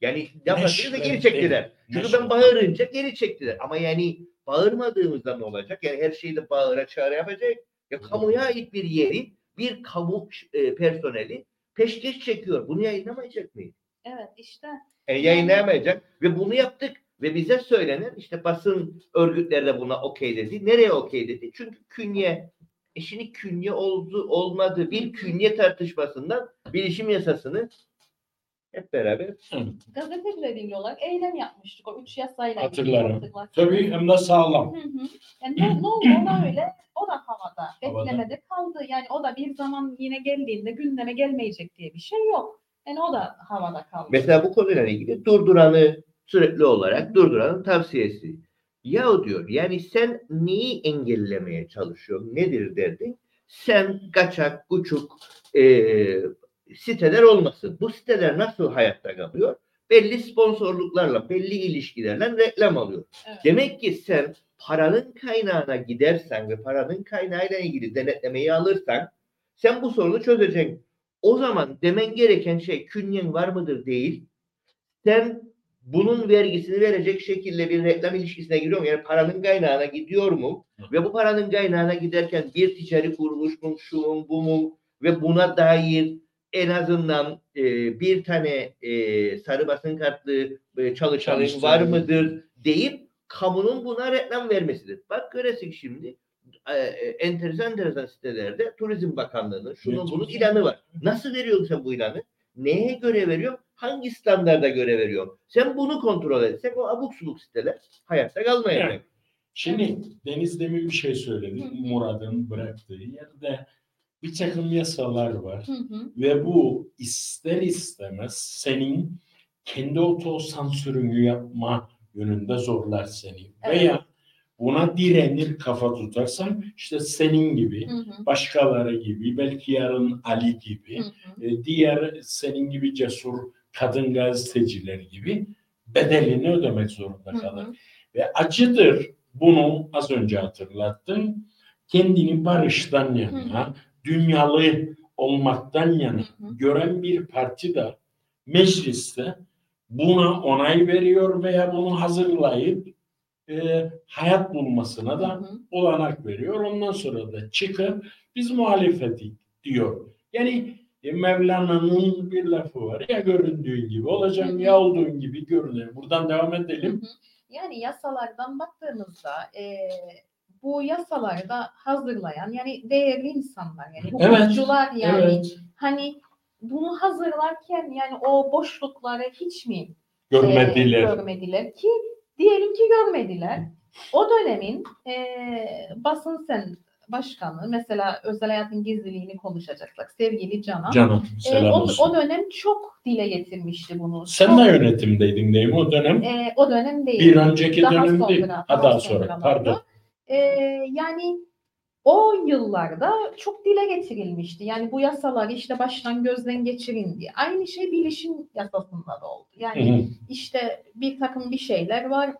Yani yapmasını da geri çektiler. Çünkü ben bağırınca geri çektiler. Ama yani bağırmadığımızda ne olacak? Yani her şeyi de bağıra çağıra yapacak. Ya kamuya ait bir yeri bir kamu e, personeli peşkeş çekiyor. Bunu yayınlamayacak mıyız? Evet işte E, yayınlayamayacak ve bunu yaptık ve bize söylenen işte basın örgütleri de buna okey dedi. Nereye okey dedi? Çünkü künye e şimdi künye oldu olmadı bir künye tartışmasından bilişim yasasını hep beraber gazeteciler olarak eylem yapmıştık o üç yasayla. ilgili Hatırlarım. Tabii hem de sağlam. Hı hı. Yani ne, ne oldu ona öyle? O da havada. Havada. Beklemede kaldı. Yani o da bir zaman yine geldiğinde gündeme gelmeyecek diye bir şey yok. Yani o da havada kaldı. Mesela bu konuyla ilgili durduranı sürekli olarak durduranın tavsiyesi. Ya diyor yani sen neyi engellemeye çalışıyorsun? Nedir derdin? Sen kaçak, kuçuk eee, siteler olmasın. Bu siteler nasıl hayatta kalıyor? Belli sponsorluklarla, belli ilişkilerle reklam alıyor. Evet. Demek ki sen paranın kaynağına gidersen ve paranın kaynağıyla ilgili denetlemeyi alırsan sen bu sorunu çözeceksin. O zaman demen gereken şey künyen var mıdır değil. Sen bunun vergisini verecek şekilde bir reklam ilişkisine giriyor mu? Yani paranın kaynağına gidiyor mu? Ve bu paranın kaynağına giderken bir ticari kuruluş mu, şu mu, bu mu ve buna dair en azından e, bir tane e, sarı basın kartlı e, çalışanın var mıdır deyip kamunun buna reklam vermesidir. Bak göresin şimdi e, e, enteresan enteresan sitelerde Turizm Bakanlığı'nın şunun bunun ilanı var. Nasıl veriyorsun sen bu ilanı? Neye göre veriyor? Hangi standarda göre veriyor? Sen bunu kontrol etsen o abuk subuk siteler hayatta kalmayacak. Evet. Şimdi Deniz demin bir şey söyledi. Murat'ın bıraktığı yerde bir takım yasalar var. Hı hı. Ve bu ister istemez senin kendi otosansürünü yapma yönünde zorlar seni. Evet. Veya buna direnir kafa tutarsan işte senin gibi, Hı hı. başkaları gibi, belki yarın Ali gibi, Hı hı. e, diğer senin gibi cesur kadın gazeteciler gibi bedelini ödemek zorunda Hı hı. kalır. Ve acıdır bunu az önce hatırlattım. Kendini barıştan yana, dünyalı olmaktan yana Hı hı. gören bir parti de mecliste buna onay veriyor veya bunu hazırlayıp e, hayat bulmasına da olanak veriyor. Ondan sonra da çıkıp biz muhalefetik diyor. Yani e, Mevlana'nın bir lafı var. Ya göründüğün gibi olacağım ya olduğun gibi görünüyor. Buradan devam edelim. hı. Yani yasalardan baktığımızda e, bu yasalarda hazırlayan yani değerli insanlar yani Evet, hukukçular yani Evet. hani bunu hazırlarken yani o boşlukları hiç mi Görmediler. e, görmediler ki diyelim ki görmediler. O dönemin e, basın sen başkanı mesela özel hayatın gizliliğini konuşacaksak sevgili Canan Canım e, selam o, olsun. o dönem çok dile getirmişti bunu. Sen Çok- de yönetimdeydin değil mi o dönem? e, o dönem değil. Bir önceki Daha dönem değil. sonra, Ha daha daha sonra sonra. Pardon. Ee, yani o yıllarda çok dile getirilmişti. Yani bu yasalar işte baştan gözden geçirin diye. Aynı şey bilişim yasasında da oldu. Yani hı. işte bir takım bir şeyler var.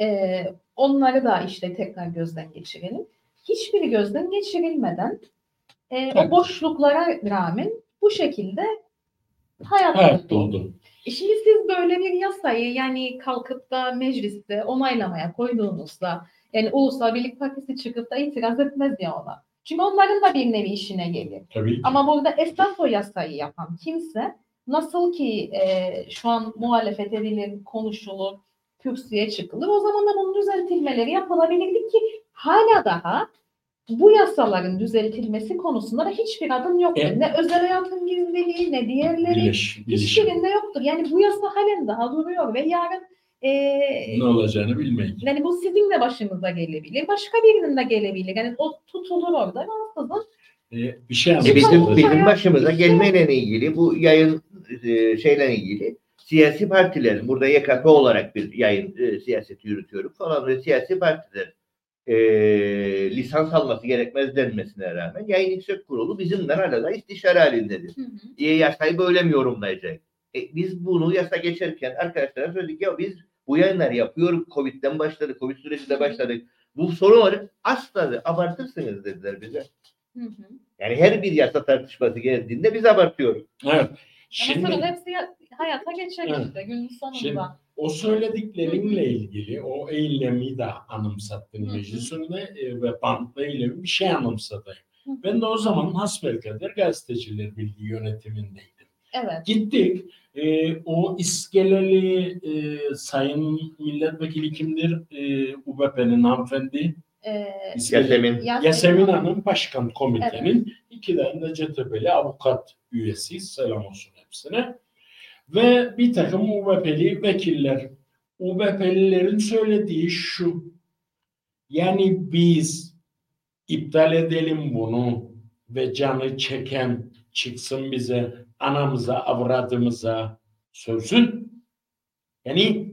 Ee, onları da işte tekrar gözden geçirelim. Hiçbiri gözden geçirilmeden e, Evet. o boşluklara rağmen bu şekilde hayat Evet buldu. oldu. E Şimdi siz böyle bir yasayı yani kalkıp da mecliste onaylamaya koyduğunuzda yani Ulusal Birlik Partisi çıkıp da itiraz etmez ya ona. Çünkü onların da bir nevi işine gelir. Tabii ki. Ama burada esas o yasayı yapan kimse nasıl ki e, şu an muhalefet edilir, konuşulur, kürsüye çıkılır o zaman da bunun düzeltilmeleri yapılabilirdi ki hala daha bu yasaların düzeltilmesi konusunda da hiçbir adım yoktur. Evet. Ne özel hayatın gizliliği ne diğerleri bilişim. Hiçbirinde yoktur. Yani bu yasa halen daha duruyor ve yarın eee, Ne olacağını bilmeyiz. yani bu sizin de başınıza gelebilir. Başka birinin de gelebilir. Yani o tutulur orada. Rahatsızın. Ee, bir şey E bizim, bizim başımıza gelmeyle ilgili bu yayın e, şeyle ilgili siyasi partiler burada YKP olarak bir yayın e, siyaseti yürütüyorum falan ve siyasi partiler e, lisans alması gerekmez denmesine rağmen yayın yüksek kurulu bizimle arada istişare halindedir. E, yasayı böyle mi yorumlayacak? E, biz bunu yasa geçerken arkadaşlara söyledik ya biz bu yayınları yapıyoruz. Covid'den başladık. Covid sürecinde başladık. Bu sorunları asla abartırsınız dediler bize. Hı hı. Yani her bir yasa tartışması geldiğinde biz abartıyoruz. Evet. Ama sorun Şimdi hepsi ya- hayata geçer Evet. işte günün sonunda. Şimdi o söylediklerinle ilgili o eylemi de anımsattın Hı hı. meclis önünde e, ve bantla eylemi bir şey hı. Ben de o zaman Hasbelkader Gazeteciler Birliği yönetimindeydim. Evet. Gittik. e, o iskeleli e, sayın milletvekili kimdir? E, UBP'nin hanımefendi. Ee, İskele- Yasemin. Yasemin Hanım başkan komitenin iki tane de CTP'li avukat üyesi. Selam olsun hepsine. Ve bir takım UBP'li vekiller. UBP'lilerin söylediği şu. Yani biz iptal edelim bunu ve canı çeken çıksın bize anamıza, avradımıza sövsün. Yani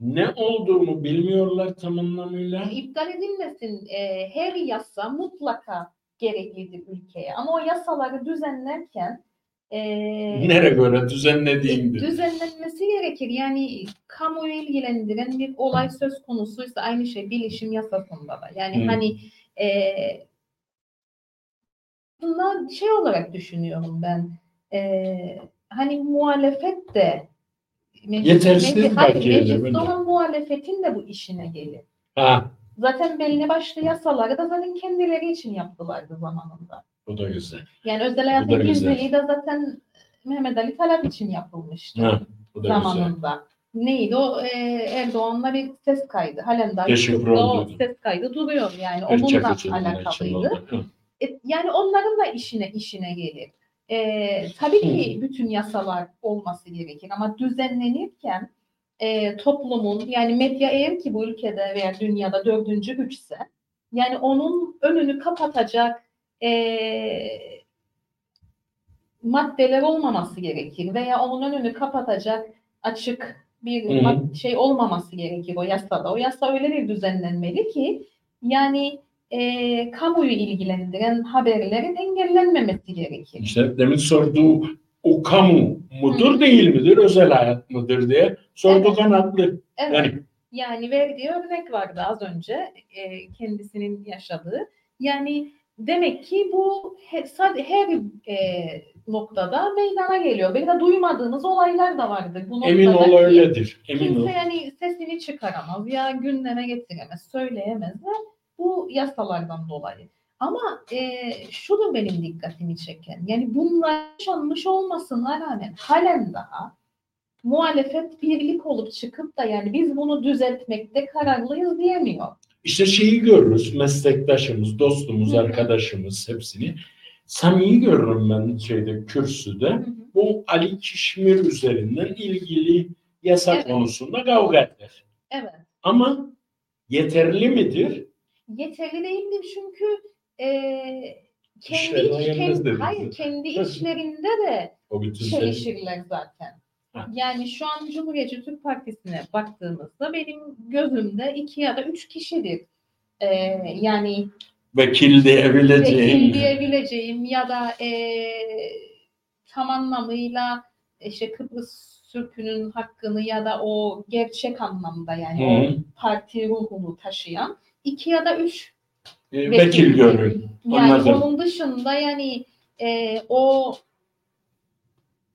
ne olduğunu bilmiyorlar tam anlamıyla. iptal edilmesin e, her yasa mutlaka gereklidir ülkeye. Ama o yasaları düzenlerken e, Nereye göre düzenlediğindir. düzenlenmesi gerekir. Yani kamuoyu ilgilendiren bir olay söz konusuysa aynı şey bilişim yasasında da. Yani Hı. hani e, bunlar şey olarak düşünüyorum ben. E, hani muhalefet de Yetersiz meclis- hayır, belki olan muhalefetin de bu işine gelir. Ha, Zaten belli başlı yasaları da zaten kendileri için yaptılardı zamanında. bu da güzel. Yani özel güzel. gizliliği de zaten Mehmet Ali Talat için yapılmıştı Ha, bu da güzel. zamanında. Neydi o? Ee, Erdoğan'la bir ses kaydı. Halen daha o ses kaydı duruyor. Yani o için alakalıydı. E, yani onların da işine işine gelir. E, tabii ki bütün yasalar olması gerekir ama düzenlenirken e, toplumun yani medya eğer ki bu ülkede veya dünyada dördüncü güçse yani onun önünü kapatacak e, maddeler olmaması gerekir veya onun önünü kapatacak açık bir Hı hı. mad- şey olmaması gerekir o yasada. O yasa öyle bir düzenlenmeli ki yani e, kamuoyu ilgilendiren haberlerin engellenmemesi gerekir. İşte demin sorduğu o kamu mudur Hı. değil midir, özel hayat mıdır diye sordu Evet. kanatlı. Evet. Yani Yani verdiği örnek vardı az önce e, kendisinin yaşadığı. Yani demek ki bu he, her e, noktada meydana geliyor. Belki de duymadığınız olaylar da vardır. Bu emin ol öyledir. Emin ol. Kimse yani sesini çıkaramaz ya gündeme getiremez, söyleyemez de bu yasalardan dolayı. Ama e, şu da benim dikkatimi çeken. Yani bunlar yaşanmış olmasına rağmen halen daha muhalefet birlik olup çıkıp da yani biz bunu düzeltmekte kararlıyız diyemiyor. İşte şeyi görürüz, meslektaşımız, dostumuz, Hı hı. arkadaşımız hepsini. Samimi görürüm ben şeyde kürsüde. Hı hı. Bu Ali Kişmir üzerinden ilgili yasa Evet. konusunda kavga eder. Evet. Ama yeterli midir? Yeterli değildir çünkü e, kendi, iç- kendi, hayır, kendi içlerinde de O bütün Şey çelişirler zaten. Yani şu an Cumhuriyetçi Türk Partisi'ne baktığımızda benim gözümde iki ya da üç kişidir. Ee, yani vekil diyebileceğim. vekil diyebileceğim ya da ee, tam anlamıyla işte Kıbrıs Türk'ünün hakkını ya da o gerçek anlamda yani o Hı. parti ruhunu taşıyan iki ya da üç E, vekil görün. Yani Anladım. onun dışında yani e, o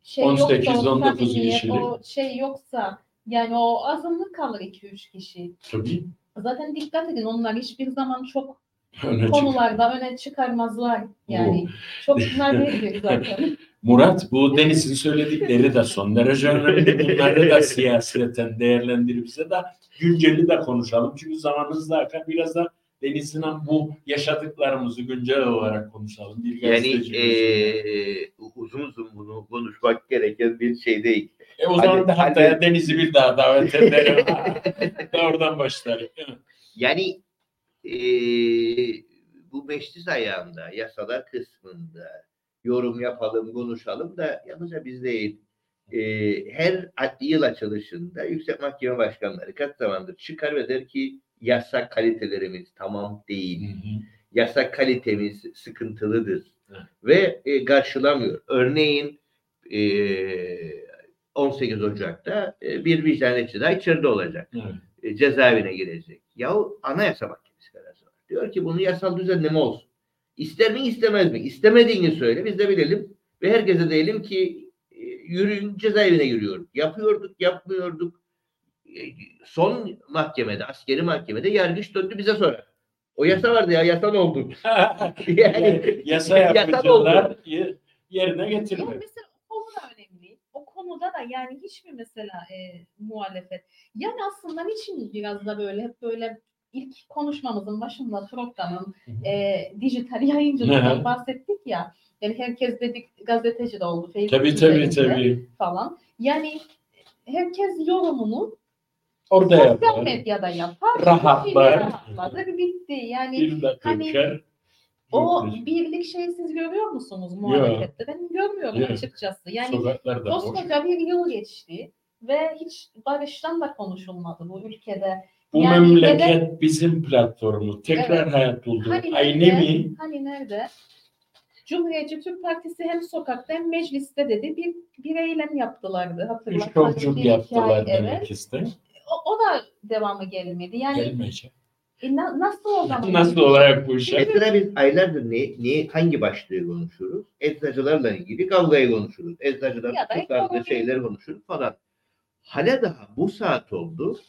şey 18, yoksa, o 19 samimiyet, kişilik. o şey yoksa yani o azınlık kalır 2-3 kişi. Tabii. Zaten dikkat edin onlar hiçbir zaman çok Öne çık- konularda öne çıkarmazlar. Yani çok nadirdir zaten. Murat bu Deniz'in söyledikleri de son derece önemli. Bunları da siyaseten değerlendirip bize de günceli de konuşalım. Çünkü zamanımız da akar. Biraz da Deniz'in bu yaşadıklarımızı güncel olarak konuşalım. Bir Yani e, gözüyle. uzun uzun bunu konuşmak gereken bir şey değil. E o zaman hadi- da haftaya hadi- Deniz'i bir daha davet ederim. da oradan başlarım. Yani e, bu meclis ayağında, yasalar kısmında yorum yapalım, konuşalım da yalnızca biz değil. E, her yıl açılışında Yüksek Mahkeme Başkanları kaç zamandır çıkar ve der ki yasa kalitelerimiz tamam değil. Yasa kalitemiz sıkıntılıdır. Evet. Ve e, karşılamıyor. Örneğin e, 18 Ocak'ta e, bir vicdanetçi daha içeride olacak. Evet. E, cezaevine girecek. Yahu Anayasa Mahkemesi kararı var. Diyor ki bunu yasal düzenleme olsun. İster mi istemez mi? İstemediğini söyle biz de bilelim ve herkese diyelim ki e, yürüyün cezaevine giriyoruz. Yapıyorduk, yapmıyorduk. E, Son mahkemede, askeri mahkemede yargıç döndü bize sonra. O yasa vardı ya, yasa ne oldu? yani yani yasa yapıcılar ye- yerine Ya getirmiyor. mesela konu da önemli. O konuda da yani hiç mi mesela e, muhalefet? Yani aslında niçin biraz da böyle hep böyle ilk konuşmamızın başında programın e, dijital yayıncılıktan Hı. bahsettik ya. Yani herkes dedik gazeteci de oldu. Facebook Tabii tabii tabii. Falan. Yani herkes yorumunu Orada sosyal yapar. medyada yapar. Rahatlar. Rahatladı. Bitti. Yani Bir Hani o birlik şeyi siz görüyor musunuz muhalefette? Ben görmüyorum Yok. açıkçası. Yani koskoca bir yıl geçti ve hiç barıştan da konuşulmadı bu ülkede. Bu Yani memleket neden- bizim platformu. Tekrar Evet. hayat buldu. Hani Aynı nerede? mi? Hani nerede? Cumhuriyetçi Türk Partisi hem sokakta hem mecliste dedi bir, bir eylem yaptılardı. Bir Üçkağıtçılık iki yaptılar demek evet. ister. O, o da devamı gelmedi. Yani Gelmeyecek. e, na- nasıl o zaman? Nasıl olarak bu işe? Mesela biz aylardır ne, ne, hangi başlığı konuşuruz? Eczacılarla ilgili kavgayı konuşuruz. Eczacılar tutuklandığı şeyleri konuşuruz falan. Hala daha bu saat oldu.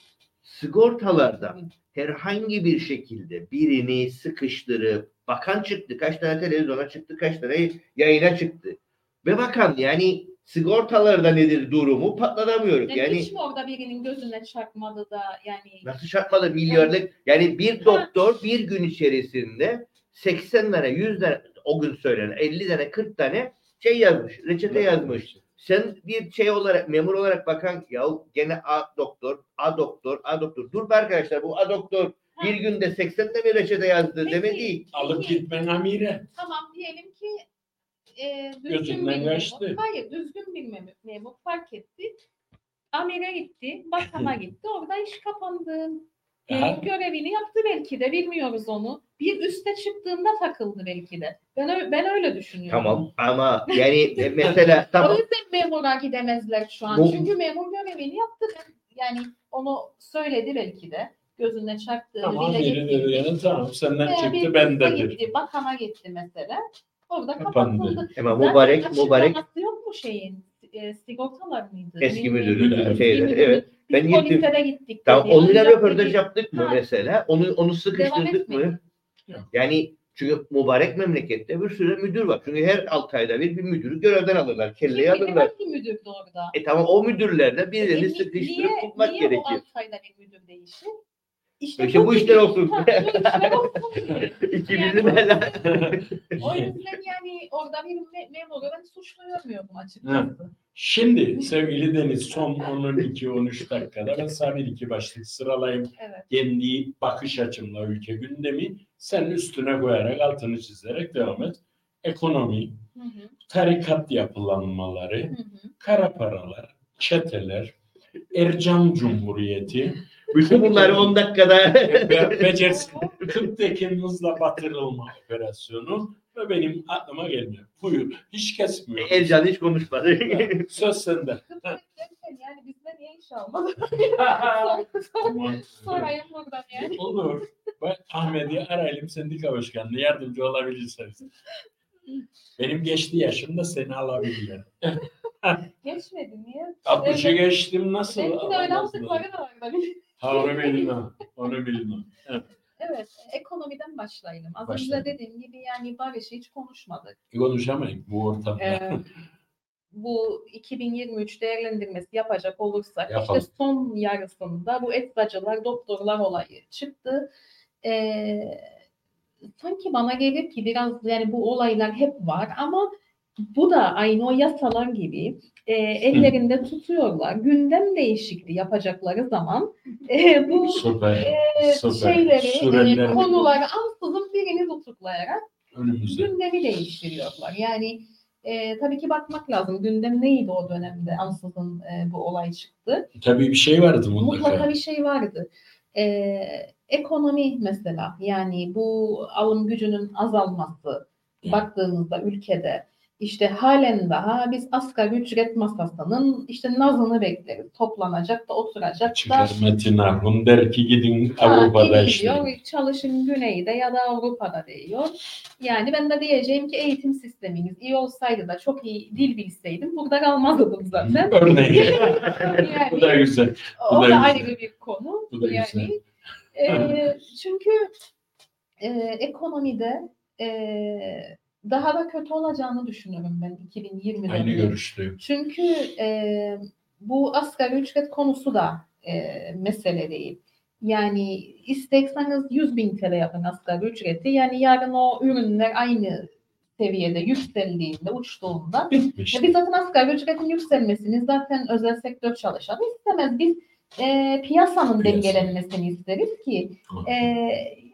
Sigortalardan herhangi bir şekilde birini sıkıştırıp bakan çıktı. Kaç tane televizyona çıktı, kaç tane yayına çıktı. Ve bakan yani sigortalarda nedir durumu patlatamıyoruz. Yani, Yani hiç mi orada birinin gözüne çarpmadı da yani Nasıl çarpmadı milyarlık? Yani bir doktor bir gün içerisinde 80 tane, 100 tane o gün söylenen 50 tane, 40 tane şey yazmış, reçete yazmış. Sen bir şey olarak, memur olarak bakan ya gene A doktor, A doktor, A doktor. Dur be arkadaşlar bu A doktor bir günde 80 tane bir reçete yazdı Peki. deme değil. Alıp gitmen amire. Tamam diyelim ki e, düzgün Gözünden bir memur. Hayır düzgün bir memur, memur fark etti. Amire gitti, bakana gitti. Orada iş kapandı. Memur Aha. görevini yaptı belki de bilmiyoruz onu. Bir üste çıktığında takıldı belki de. Ben ben öyle düşünüyorum. Tamam ama yani mesela O tamam yüzden memura gidemezler şu an. Bu- Çünkü memur görevini yaptı. Yani onu söyledi belki de. Gözüne çarptığını Tamam dile biri getirdi. dedi yani tamam senden bir çıktı üste bendedir. gitti, bakana gitti mesela. Orada Kapandı. kapatıldı. ama mübarek mübarek açıklaması yok mu şeyin? E, sigortalar mıydı? eski müdürü müdürü. evet. Biz Ben polislere gittik. Tamam dedi. onunla röportaj dedi, yaptık mı Ha. mesela? Onu onu sıkıştırdık mı? Yok. Yani çünkü mübarek memlekette bir sürü müdür var. Çünkü her 6 ayda bir bir müdürü görevden alırlar. Kelleyi Kim bilir alırlar. hangi müdürdü orada? E tamam o müdürlerle E, birilerini ni- sıkıştırıp niye, tutmak niye o gerekir. altı ayda bir müdür değişir? İşte, İşte bu işler olsun. Ha, bu işler olsun. İkimizin Yani- helal. O yüzden yani orada bir me- memuru ben suçlu görmüyorum Ha. açıkçası. Şimdi sevgili Deniz son 12-13 dakikada ben sana bir iki başlık sıralayayım. Evet. Kendi bakış açımla ülke gündemi sen üstüne koyarak altını çizerek devam et. Ekonomi, Hı hı, tarikat yapılanmaları, hı hı. kara paralar, çeteler, Ercan Cumhuriyeti, Bütün bunları 10 dakikada Be- becersin. Kırktekin hızla batırılma operasyonu ve benim aklıma gelmiyor. Buyur. Hiç kesmiyor. Ercan hiç konuşmadı. Söz sende. Derken yani bizden niye iş almadı? Aman. Sorayım buradan yani. Olur. Ben Ahmet'i arayalım sendika başkanlığı yardımcı olabilirsiniz. Benim geçti yaşımda seni alabilirler. Geçmedi niye? 60'ı Evet. geçtim nasıl? Belki de öyle da var. tabii. Ha onu bilmem. Onu bilmem. Evet, ekonomiden başlayalım. Az önce dediğim gibi yani barışı hiç konuşmadık. Konuşamayın bu ortamda. Ee, bu 2023 değerlendirmesi yapacak olursak Yapalım. işte son yarısında bu eczacılar, doktorlar olayı çıktı. Ee, sanki bana gelir ki biraz yani bu olaylar hep var ama bu da aynı o yasalar gibi e, ellerinde tutuyorlar. Gündem değişikliği yapacakları zaman e, bu Süper. e, Süper. şeyleri, e, konuları ansızın birini tutuklayarak önümüzde. gündemi değiştiriyorlar. Yani e, tabii ki bakmak lazım. Gündem neydi o dönemde ansızın e, bu olay çıktı. Tabii bir şey vardı mutlaka. Mutlaka bir şey vardı. E, ekonomi mesela yani bu alım gücünün azalması Evet. baktığımızda ülkede işte halen daha biz asgari ücret masasının işte nazını bekleriz. Toplanacak da oturacak da Çıkar Metin Arhun der ki gidin Ha, Avrupa'da iyi işte. diyor, çalışın güneyde ya da Avrupa'da diyor. Yani ben de diyeceğim ki eğitim sisteminiz iyi olsaydı da çok iyi dil bilseydim burada kalmazdım zaten. Örneğin. Yani- Bu da güzel. O Bu da da güzel. ayrı bir konu. Bu da yani, güzel. e, çünkü e, ekonomide e, daha da kötü olacağını düşünüyorum ben 2020'de. Aynı görüşteyim. Çünkü e, bu asgari ücret konusu da e, mesele değil. Yani istekseniz 100 bin TL yapın asgari ücreti. Yani yarın o ürünler aynı seviyede yükseldiğinde, uçtuğunda Bitmiş. biz zaten asgari ücretin yükselmesini zaten özel sektör çalışanı istemez. Biz e, piyasanın Piyasa. dengelenmesini isteriz ki e,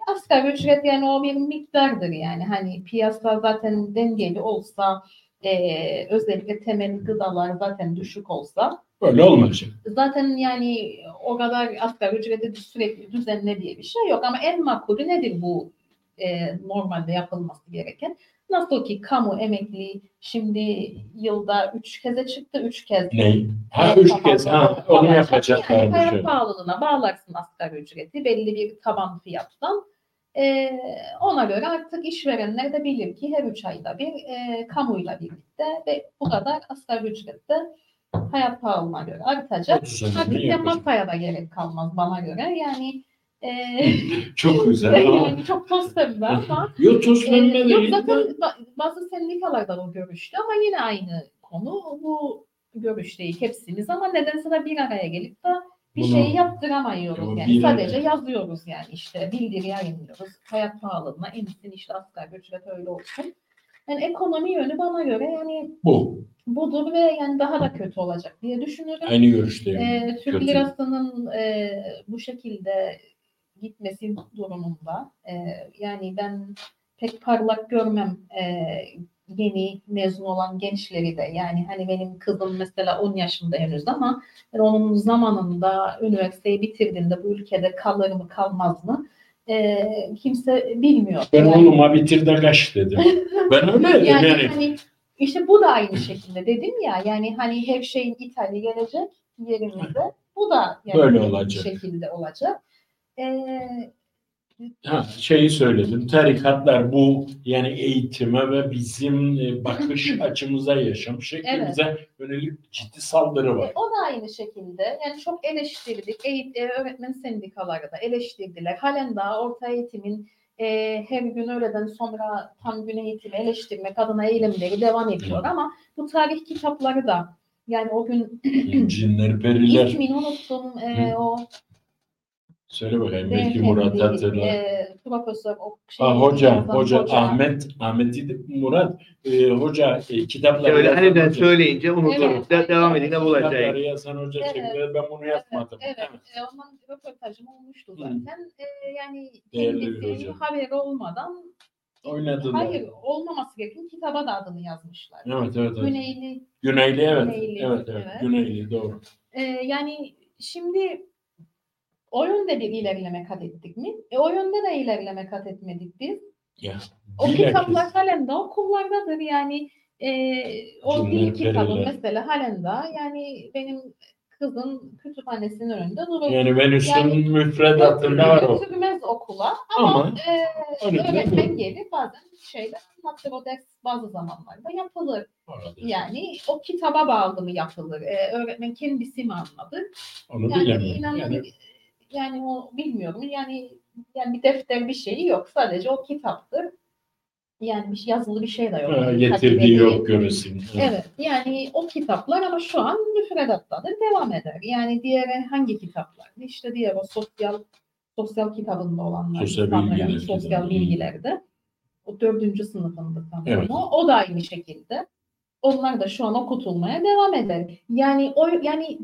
asgari ücret yani o bir miktardır yani. Hani piyasa zaten dengeli olsa e, özellikle temel gıdalar zaten düşük olsa Böyle olmayacak. zaten yani o kadar asgari ücreti sürekli düzenle diye bir şey yok ama en makulü nedir bu e, normalde yapılması gereken? Nasıl ki kamu emekli şimdi yılda üç keze çıktı, üç kez Ne? Ha Evet, üç kez ha onu Yani yapacaklar. hayat şey. pahalılığına bağlarsın asgari ücreti belli bir taban fiyattan. Ee, ona göre artık işverenler de bilir ki her üç ayda bir e, kamuyla birlikte ve bu kadar asgari ücrette hayat pahalılığına göre artacak. Artık masaya da gerek kalmaz bana göre. Yani e, Çok güzel yani çok toz pembe ama Yok toz ee, pembe yok değil. zaten bazı sendikalarda o görüşte ama yine aynı konu. Bu görüşteyiz hepsimiz ama nedense de bir araya gelip de bir Bunu- şey yaptıramıyoruz Ama yani. Sadece yazıyoruz yani işte bildiri yayınlıyoruz. Hayat pahalılığına insin işte asgari ücret öyle olsun. Yani ekonomi yönü bana göre yani Bu. budur ve yani daha da kötü olacak diye düşünüyorum. Aynı görüşteyim. Ee, Türk Kötü. lirasının e, bu şekilde gitmesi durumunda e, yani ben pek parlak görmem e, yeni mezun olan gençleri de yani hani benim kızım mesela 10 yaşında henüz ama yani onun zamanında üniversiteyi bitirdiğinde bu ülkede kalır mı kalmaz mı e, kimse bilmiyor. Ben Yani- oğluma bitir de kaç dedim. Ben öyle dedim yani, yani. hani işte bu da aynı şekilde dedim ya yani hani her şeyin ithali gelecek yerimize bu da yani Böyle olacak. şekilde olacak. Ee, Ha, şeyi söyledim. Tarikatlar bu yani eğitime ve bizim e, bakış açımıza, yaşam şeklimize yönelik ciddi saldırı var. o da aynı şekilde yani çok eleştirdik. Eğit, e, öğretmen sendikaları da eleştirdiler. Halen daha orta eğitimin e, her gün öğleden sonra tam gün eğitimi eleştirmek adına eylemleri devam ediyor ama bu tarih kitapları da yani o gün Cinler, periler. ismini unuttum e, o Söyle bakayım belki Murat hatırlar. e, profesör o şey, Ha, hoca, hoca, Ahmet, Ahmet idi, Murat, e, hoca e, kitapları Öyle yazan hani ben hoca. söyleyince unuturum. Evet. De- devam edin ne bulacak. Kitapları yazan hoca Evet. çıktı, ben bunu yapmadım. Evet, evet. Evet. E, ondan röportajım olmuştu Hı. zaten. E, yani kendisi haberi olmadan Oynadılar. hayır olmaması gereken kitaba da adını yazmışlar. Evet, evet, evet. Güneyli. Güneyli, evet. Güneyli, evet, evet. evet. Güneyli, doğru. E, yani şimdi o yönde bir ilerleme kat ettik mi? E, o yönde de ilerleme kat etmedik biz. Ya, O kitaplar halen de okullardadır yani e, o Cümle dil kitabı mesela halen daha yani benim kızın kütüphanesinin önünde durur. Yani Venüs'ün Yani- müfredatında var o. Götürmez okula ama, Ama e, öğretmen gelir bazen şeyler anlatır o ders bazı zamanlarda yapılır. Orada. Yani o kitaba bağlı mı yapılır? E, öğretmen kendisi mi anladı? Onu Yani bilemiyorum. inanın Yani, yani o bilmiyorum. Yani yani bir defter bir şeyi yok. Sadece o kitaptır. Yani bir yazılı bir şey de yok. ha, Yani getirdiği takip yok göresin. Evet. Yani o kitaplar ama şu an müfredattadır. Devam eder. Yani diğer hangi kitaplar? İşte diğer o sosyal sosyal kitabında olanlar. Sosyal bilgiler Sosyal kitabı. bilgilerde. O dördüncü sınıfında sanırım Evet. o. O da aynı şekilde. Onlar da şu an okutulmaya devam eder. Yani o yani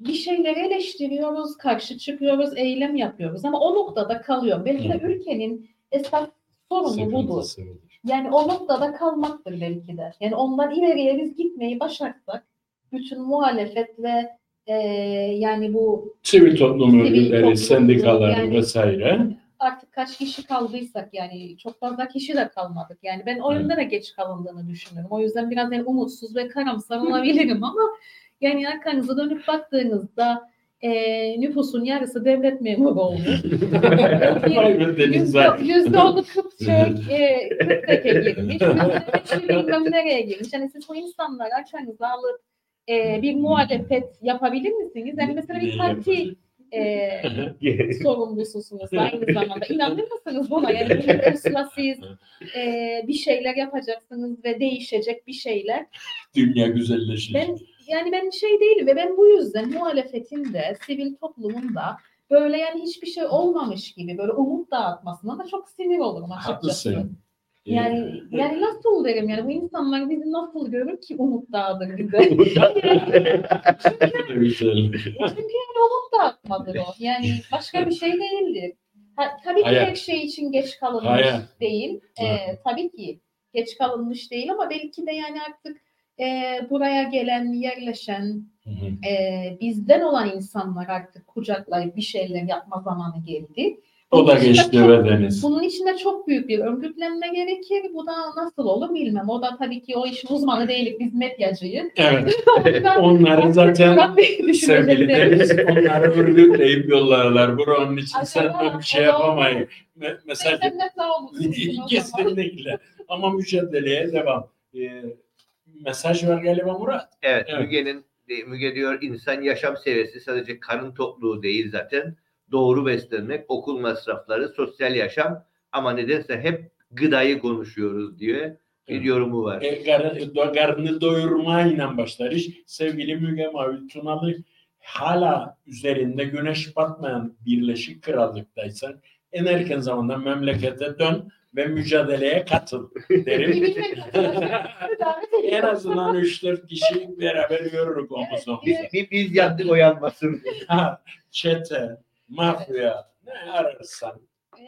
bir şeyleri eleştiriyoruz, karşı çıkıyoruz, eylem yapıyoruz ama o noktada kalıyor. Belki de ülkenin esas sorunu budur. Sıkıntısı budur. Yani o noktada kalmaktır belki de. Yani ondan ileriye biz gitmeyi başarsak bütün muhalefet ve e, yani bu Sivil toplum örgütleri, sendikalar yani- vesaire artık kaç kişi kaldıysak yani çok fazla kişi de kalmadık. Yani ben oyunda da geç kalındığını düşünüyorum. O yüzden biraz yani umutsuz ve karamsar olabilirim ama yani arkanıza dönüp baktığınızda e, nüfusun yarısı devlet memuru olmuş. Yüzde, onu Kıpçak, e, Kırktek'e girmiş. Yüzde bilmem nereye girmiş. Yani siz bu insanları arkanıza alıp e, bir muhalefet yapabilir misiniz? Yani mesela bir parti e, sorumlususunuz aynı zamanda. İnanır mısınız buna? Yani bir pusula siz e, bir şeyler yapacaksınız ve değişecek bir şeyler. Dünya güzelleşecek. Ben yani ben şey değilim ve ben bu yüzden muhalefetin de sivil toplumun da böyle yani hiçbir şey olmamış gibi böyle umut dağıtmasına da çok sinir olurum açıkçası. Haklısın. Yani yani nasıl derim yani bu insanlar bizi nasıl görür ki umut dağıdır bize. Ee, güzel. Çünkü yani umut dağıtmadır o. Yani başka bir şey değildir. Ha, tabii ki her şey için geç kalınmış Hayat. değil. Ee, tabii ki geç kalınmış değil ama belki de yani artık e, buraya gelen, yerleşen, Hı hı. e, bizden olan insanlar artık kucaklayıp bir şeyler yapma zamanı geldi. O da Bunun geçti çok- be Deniz. Bunun içinde çok büyük bir örgütlenme gerekir. Bu da nasıl olur bilmem. O da tabii ki o işin uzmanı değilik. Biz medyacıyız. Evet. Onların zaten sevgili. Deniz onları örgütleyip yollarlar. Buranın için sen Acaba bir şey yapamayın. Me- Mesaj Sen ne sağ olursun. kesinlikle. Ama mücadeleye devam. Ee, mesaj var galiba Murat. Evet, Evet. Müge'nin Müge diyor insan yaşam seviyesi sadece karın tokluğu değil zaten. Doğru beslenmek, okul masrafları, sosyal yaşam ama nedense hep gıdayı konuşuyoruz diye bir yorumu var. E, kar, do- karnını doyurmayla başlar iş. Sevgili Müge Mavi Tunalı hala üzerinde güneş batmayan Birleşik Krallık'taysan en erken zamanda memlekete dön ve mücadeleye katıl derim. en azından 3-4 kişi beraber yürürük omuz omuza. Biz, biz, biz yandık o yanmasın. Ha, Çete, mafya ne ararsan. Ee,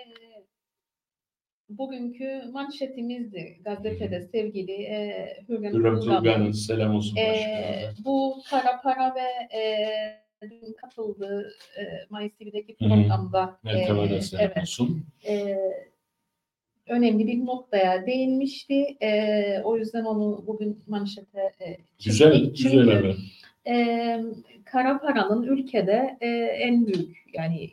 Bugünkü manşetimizdi gazetede sevgili e, Hürrem Hürrem Turgan'ın. Selam olsun başkanına. bu kara para ve e, katıldığı e, Mayıs 2'deki Hı hı. programda de e, selam evet, olsun. e, önemli bir noktaya değinmişti. E, o yüzden onu bugün manşete e, çektik. Güzel, Çünkü, güzel haber. e, kara paranın ülkede e, en büyük yani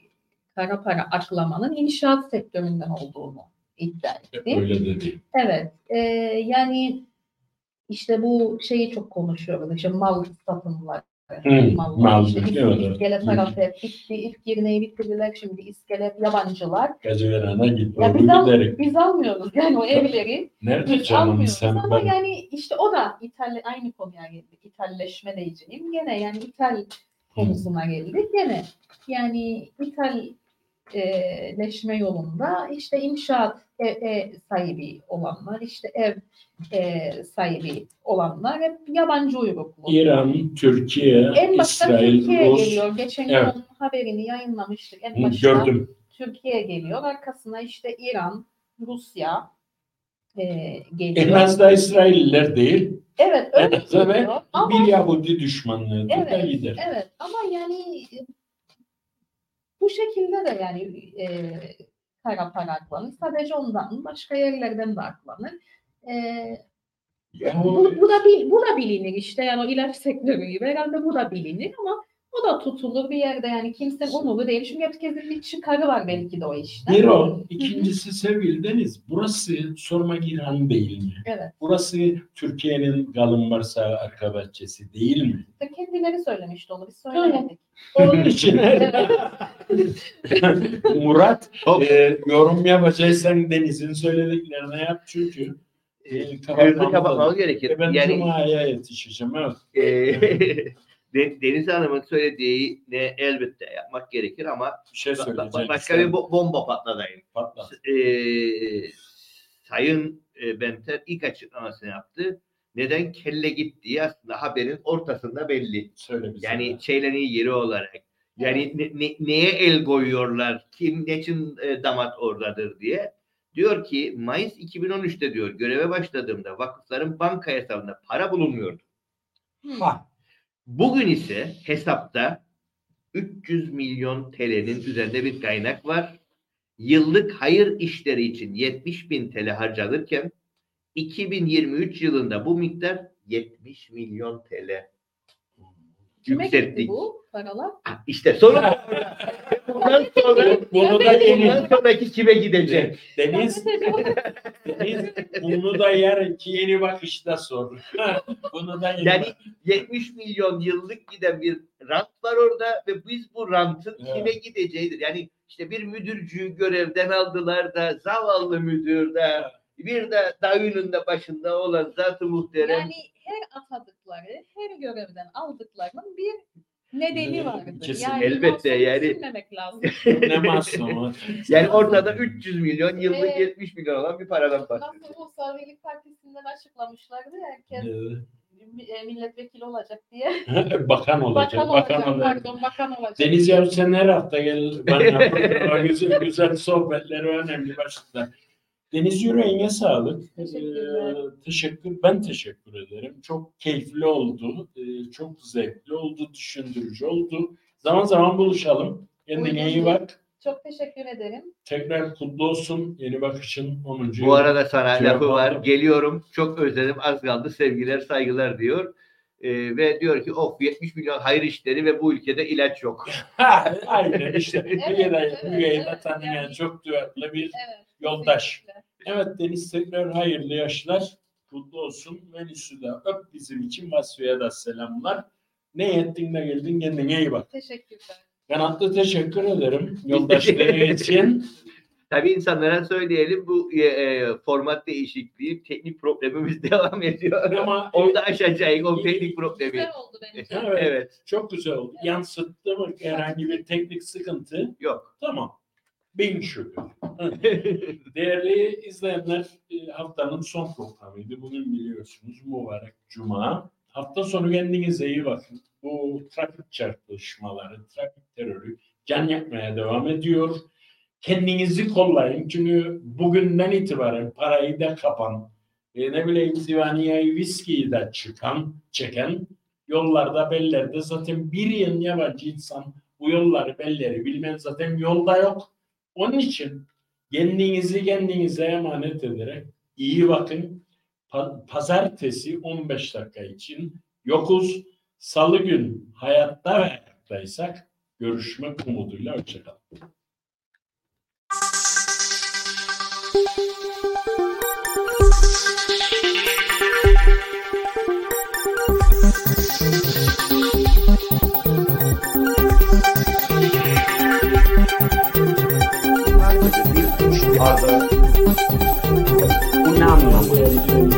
kara para aklamanın inşaat sektöründen olduğunu iddia etti. Öyle dedi. Evet. e, yani işte bu şeyi çok konuşuyoruz. İşte mal satımları. Hı, mallar. mal, İşte İs- evet, evet. İskele Hı. tarafı hep bitti. İlk girneyi bitirdiler. Şimdi iskele yabancılar. Gaziverana git. Ya biz, al, biz almıyoruz yani o evleri. Nerede canım sen ama ben? yani işte o da İtalya aynı konuya geldik. İtalleşme diyeceğim. Gene yani İtal konusuna geldik. Gene yani İtalleşme yolunda işte inşaat e, e, sahibi olanlar, işte ev e, sahibi olanlar hep yabancı uyruklu. İran, Türkiye, En başta İsrail, Türkiye Rus. geliyor. Geçen Evet. gün haberini yayınlamıştık. En başta Gördüm. Türkiye geliyor. Arkasına işte İran, Rusya e, En geliyor. az da İsrailliler değil. Evet En öyle az da geliyor. Ama bir Yahudi düşmanlığı da evet, gider. evet ama yani bu şekilde de yani e, kara para aklanır. Sadece ondan? Başka yerlerden de aklanır. E, Ya bu, o- bu da bu da bilinir işte yani o ilaç sektörü gibi herhalde bu da bilinir ama o da tutulur bir yerde yani kimsenin onuru değil. Çünkü herkesin bir çıkarı var belki de o işte. Bir o. İkincisi sevgili Deniz. Burası sormak İran değil mi? Evet. Burası Türkiye'nin galın varsa arka bahçesi değil mi? Kendileri söylemişti onu biz söylemedik. Onun için Murat e, yorum yapacaksan Deniz'in söylediklerine yap çünkü e, kapatmamız kapatmamız gerekir. E, ben yani Cuma'ya yetişeceğim. Evet. e, De- Deniz Hanım'ın söylediğini elbette yapmak gerekir ama Bir şey söyleyeceğim. başka bir bo- bomba patladayım. Patlat. e, Sayın e, Benter ilk açıklamasını yaptı. Neden kelle gittiği aslında haberin ortasında belli. Söyle. Yani şeylerin yeri olarak. Yani ne- ne- neye el koyuyorlar, kim ne için e, damat oradadır diye. Diyor ki Mayıs 2013'te diyor göreve başladığımda vakıfların banka hesabında para bulunmuyordu. Ha, Bugün ise hesapta 300 milyon TL'nin üzerinde bir kaynak var. yıllık hayır işleri için 70 bin TL harcanırken 2023 yılında bu miktar 70 milyon TL. Kime gitti bu paralar? İşte sorun bundan sonra Bunu da bundan sonraki kime gidecek? Deniz, Deniz bunu da yarınki yeni bakışta sor. bunu da yeni Yani bak- 70 milyon yıllık giden bir rant var orada ve biz bu rantın Evet. kime gideceğidir. Yani işte bir müdürcüyü görevden aldılar da zavallı müdür de bir de dayının da başında olan zat-ı muhterem. Yani her atadıkları, her görevden aldıklarının bir nedeni Evet, vardır. kesin. Yani Elbette, yani- lazım. ne masum. Yani ortada 300 milyon yıllık Evet. 70 milyon olan bir paradan bahsediyoruz. Nasıl Ulusal Birlik Partisi'nden açıklamışlardı herkes Ee, e, milletvekili olacak diye. bakan olacak. Bakan Bakan, olacak, olacak. pardon bakan olacak. Deniz Yavuz sen her hafta gel bana o güzel, güzel sohbetleri önemli başlıklar. Deniz yüreğine sağlık. Teşekkürler. Ee, teşekkür, ben teşekkür ederim. Çok keyifli oldu. Ee, çok zevkli oldu, düşündürücü oldu. Zaman zaman buluşalım. Kendine iyi bak. Çok teşekkür ederim. Tekrar kutlu olsun yeni bakışın 10. Bu arada sana Cevap lafı var. aldım. Geliyorum. Çok özledim. Az kaldı. Sevgiler, saygılar diyor. Ee, ve diyor ki of 70 milyon hayır işleri ve bu ülkede ilaç yok. Aynen işte. Evet, Müge'de, evet, Müge'yi de evet. tanıyan Yani- çok duyarlı bir Evet. Yoldaş. Evet Deniz tekrar hayırlı yaşlar. Kutlu olsun. Venüs'ü de öp bizim için. Vasfiye de selamlar. Ne ettin de geldin kendine iyi bak. Teşekkürler. Kanatlı teşekkür ederim yoldaşları için. Tabii insanlara söyleyelim bu e, e, format değişikliği teknik problemimiz devam ediyor. Ama Onu da aşacağız o teknik problemi. Güzel oldu bence. Evet. Evet. çok güzel oldu. Yansıttı mı herhangi bir teknik sıkıntı? Yok. Tamam. Bin şükür. Değerli izleyenler e, haftanın son programıydı. Bugün biliyorsunuz mübarek cuma. Hafta sonu kendinize iyi bakın. Bu trafik çarpışmaları, trafik terörü can yakmaya devam ediyor. Kendinizi kollayın. Çünkü bugünden itibaren parayı da kapan, e, ne bileyim divaniyayı, viskiyi de çıkan, çeken yollarda, bellerde zaten bir yıl yabancı insan bu yolları, belleri bilmez zaten yolda yok. Onun için kendinizi kendinize emanet ederek iyi bakın. Pa- Pazartesi 15 dakika için yokuz. Salı gün hayatta ve hayattaysak görüşmek umuduyla hoşçakalın. Father, unang